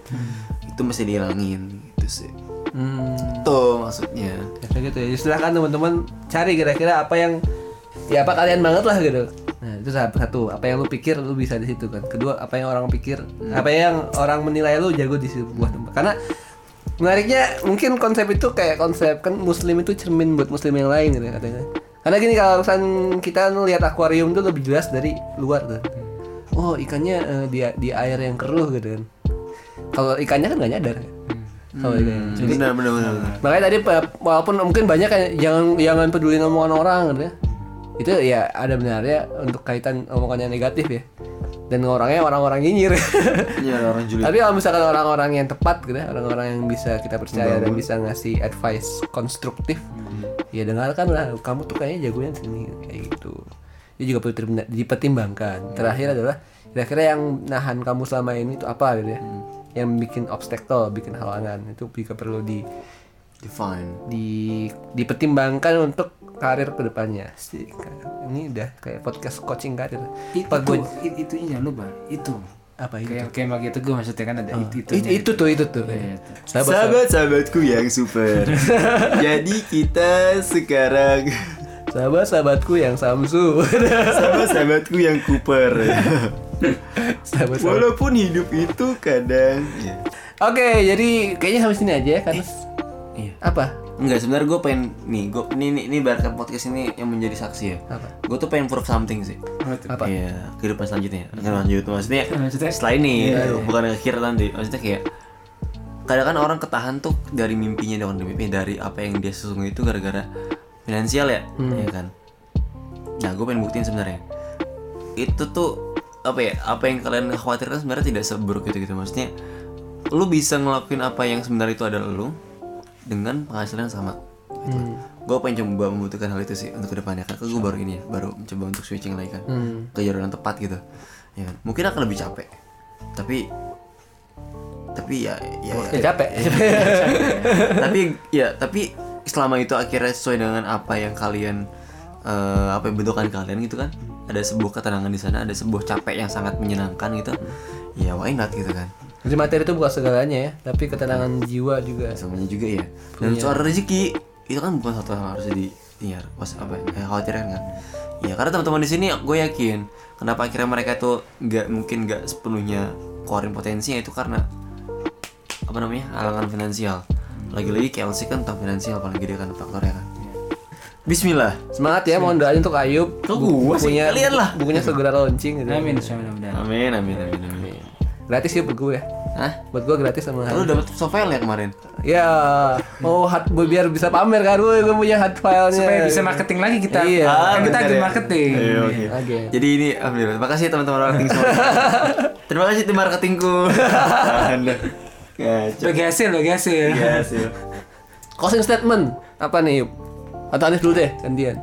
Itu mesti dihilangin gitu sih hmm. Tuh maksudnya. Ya, kayak gitu ya. Silahkan teman-teman cari kira-kira apa yang ya apa kalian banget lah gitu. Nah itu satu apa yang lu pikir lu bisa di situ kan. Kedua apa yang orang pikir apa yang orang menilai lu jago di sebuah tempat. Karena menariknya mungkin konsep itu kayak konsep kan muslim itu cermin buat muslim yang lain gitu ya katanya. Karena gini kalau misalkan kita lihat akuarium tuh lebih jelas dari luar tuh. Oh ikannya eh, di di air yang keruh gitu kan. Kalau ikannya kan nggak nyadar kalau ikannya. Jadi, benar benar benar benar. Makanya tadi walaupun mungkin banyak yang jangan jangan peduli omongan orang gitu ya. Itu ya ada benarnya untuk kaitan omongan yang negatif ya. Dan orangnya orang-orang nyinyir. Iya orang Juli Tapi kalau misalkan orang-orang yang tepat gitu ya, orang-orang yang bisa kita percaya dan bisa ngasih advice konstruktif, ya dengarkanlah. Kamu tuh kayaknya jagonya di sini kayak gitu. Itu juga perlu dipertimbangkan. Terakhir adalah kira-kira yang nahan kamu selama ini itu apa gitu ya? Yang bikin obstacle, bikin halangan itu juga perlu di define di dipertimbangkan untuk karir ke depannya. Ini udah kayak podcast coaching karir. itu Pak gue it- itunya jangan lupa itu apa itu? kayak kayak Magi Teguh maksudnya kan ada itu Itu, itu tuh itu tuh. Iya, itu. Sahabat, Sahabat-sahabatku yang super. Jadi kita sekarang sahabat-sahabatku yang Samsu. sahabat-sahabatku yang Cooper. sahabat Walaupun hidup itu kadang ya. Oke, jadi kayaknya sampai sini aja ya karena Iya. apa? Enggak, sebenarnya gue pengen nih, gue ini ini, ini ibaratkan podcast ini yang menjadi saksi ya. Apa? Gue tuh pengen proof something sih. Apa? Iya, kehidupan selanjutnya. Enggak lanjut maksudnya. Maksudnya? setelah ini bukan akhir nanti. Maksudnya kayak kadang kan orang ketahan tuh dari mimpinya dengan mimpi dari apa yang dia sesungguhnya itu gara-gara finansial ya, ya kan. Nah, gue pengen buktiin sebenarnya. Itu tuh apa ya? Apa yang kalian khawatirkan sebenarnya tidak seburuk itu gitu. Maksudnya lu bisa ngelakuin apa yang sebenarnya itu adalah lu dengan penghasilan yang sama. Gitu. Gue pengen coba membutuhkan hal itu sih untuk ke depannya kan. Gue baru ini ya, baru mencoba untuk switching lagi kan ke jalur yang tepat gitu. Ya kan? Mungkin akan lebih capek, tapi tapi ya ya, ya, Ya capek. tapi ya tapi selama itu akhirnya sesuai dengan apa yang kalian eh, apa yang bentukan kalian gitu kan ada sebuah ketenangan di sana ada sebuah capek yang sangat menyenangkan gitu. Ya why not gitu kan. Jadi materi itu bukan segalanya ya, tapi ketenangan jiwa juga. semuanya juga ya. Dan soal rezeki itu kan bukan satu hal harus di ya was apa ya khawatirkan kan. Ya karena teman-teman di sini gue yakin kenapa akhirnya mereka tuh nggak mungkin nggak sepenuhnya keluarin potensinya itu karena apa namanya halangan finansial. Lagi-lagi KLC kan tentang finansial paling gede kan faktornya kan Bismillah. Semangat ya, mohon doanya untuk Ayub. Kok gua sih? Bukunya- Kalian lah. Bukunya segera launching gitu. Amin, mudah-mudahan. Amin amin amin amin. Gratis ya buat gue. Hah? Buat gue gratis sama Lu dapet softfile ya kemarin? Ya, mau hard biar bisa pamer kan, gue gue punya hard filenya. Supaya bisa marketing lagi kita. Iya. Kan kita lagi ya. marketing. Iya, oke. Oke. Jadi ini alhamdulillah. Terima kasih teman-teman marketing semua. Terima kasih tim marketingku. Anda. Kacau. Bagi hasil, bagi hasil. Iya sih. Closing statement apa nih, Yup? Atau Anif dulu deh, gantian.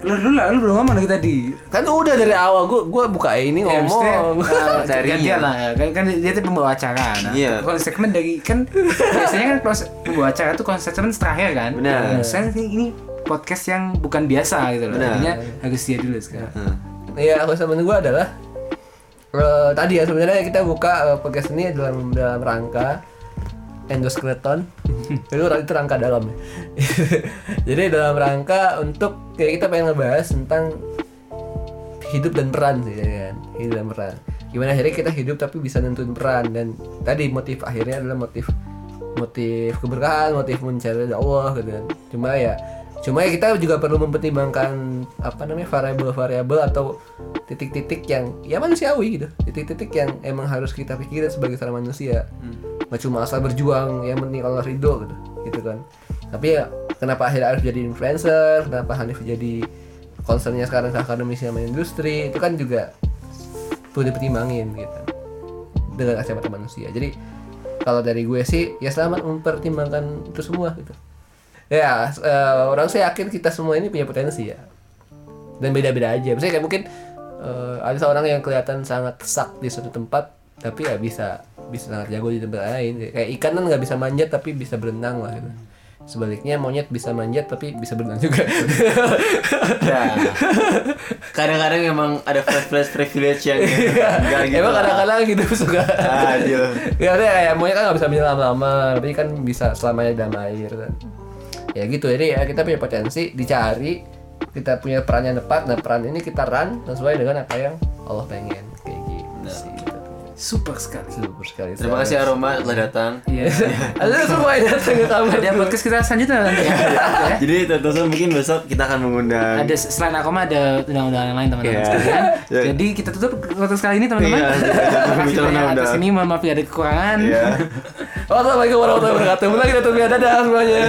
Lu dulu lah, lu belum ngomong lagi tadi. Kan udah dari awal gue gue buka ini Ya, maksudnya, ngomong. uh, Dari gantian iya. lah kan, kan dia tuh pembawa acara nah, Iya. kalau segmen dari kan biasanya kan kalau pembawa acara tuh konsep segmen terakhir kan Benar. Nah, saya ini, ini podcast yang bukan biasa gitu loh Benar. Jadinya harus dia dulu sekarang Hmm. Iya, closing statement gue adalah eh, tadi ya sebenarnya kita buka eh, podcast ini dalam dalam rangka endoskeleton. itu itu rangka dalam. Jadi dalam rangka untuk kayak kita pengen ngebahas tentang hidup dan peran sih ya kan hidup dan peran gimana akhirnya kita hidup tapi bisa nentuin peran dan tadi motif akhirnya adalah motif motif keberkahan motif mencari Allah gitu kan cuma ya cuma ya kita juga perlu mempertimbangkan apa namanya variabel-variabel atau titik-titik yang ya manusiawi gitu. Titik-titik yang emang harus kita pikirin sebagai seorang manusia. Nggak cuma asal berjuang yang penting Allah ridho gitu gitu kan. Tapi ya kenapa akhirnya harus jadi influencer? Kenapa Hanif jadi concernnya sekarang ke akademis sama industri? Itu kan juga perlu dipertimbangin gitu. Dengan kacamata manusia. Jadi kalau dari gue sih ya selamat mempertimbangkan itu semua gitu ya eh, orang saya yakin kita semua ini punya potensi ya. Dan beda-beda aja. Misalnya kayak mungkin eh, ada seorang yang kelihatan sangat sak di suatu tempat tapi ya bisa bisa sangat jago di tempat lain. Kayak ikan kan nggak bisa manjat tapi bisa berenang lah gitu. Sebaliknya monyet bisa manjat tapi bisa berenang juga. Ya. Kadang-kadang emang ada flash flash privilege yang enggak gitu. emang kadang-kadang gitu suka. Aduh. ya kayak monyet kan nggak bisa menyelam lama tapi kan bisa selamanya dalam air kan ya gitu jadi ya kita punya potensi dicari kita punya peran yang tepat nah peran ini kita run sesuai dengan apa yang Allah pengen kayak gitu sih kita punya. super sekali super sekali Terima kasih Aroma telah datang. iya ada semua yang datang ke kamar ada podcast kita selanjutnya nanti ya. Ya. Jadi teman-teman mungkin besok kita akan mengundang ada selain aku mah ada undang-undang yang lain teman-teman Iya. sekalian. Iya. Jadi kita tutup podcast kali ini teman-teman. Iya, atas ini mohon maaf ya ada kekurangan. Iya. Wassalamualaikum warahmatullahi wabarakatuh. Mulai kita tutup ya dadah semuanya.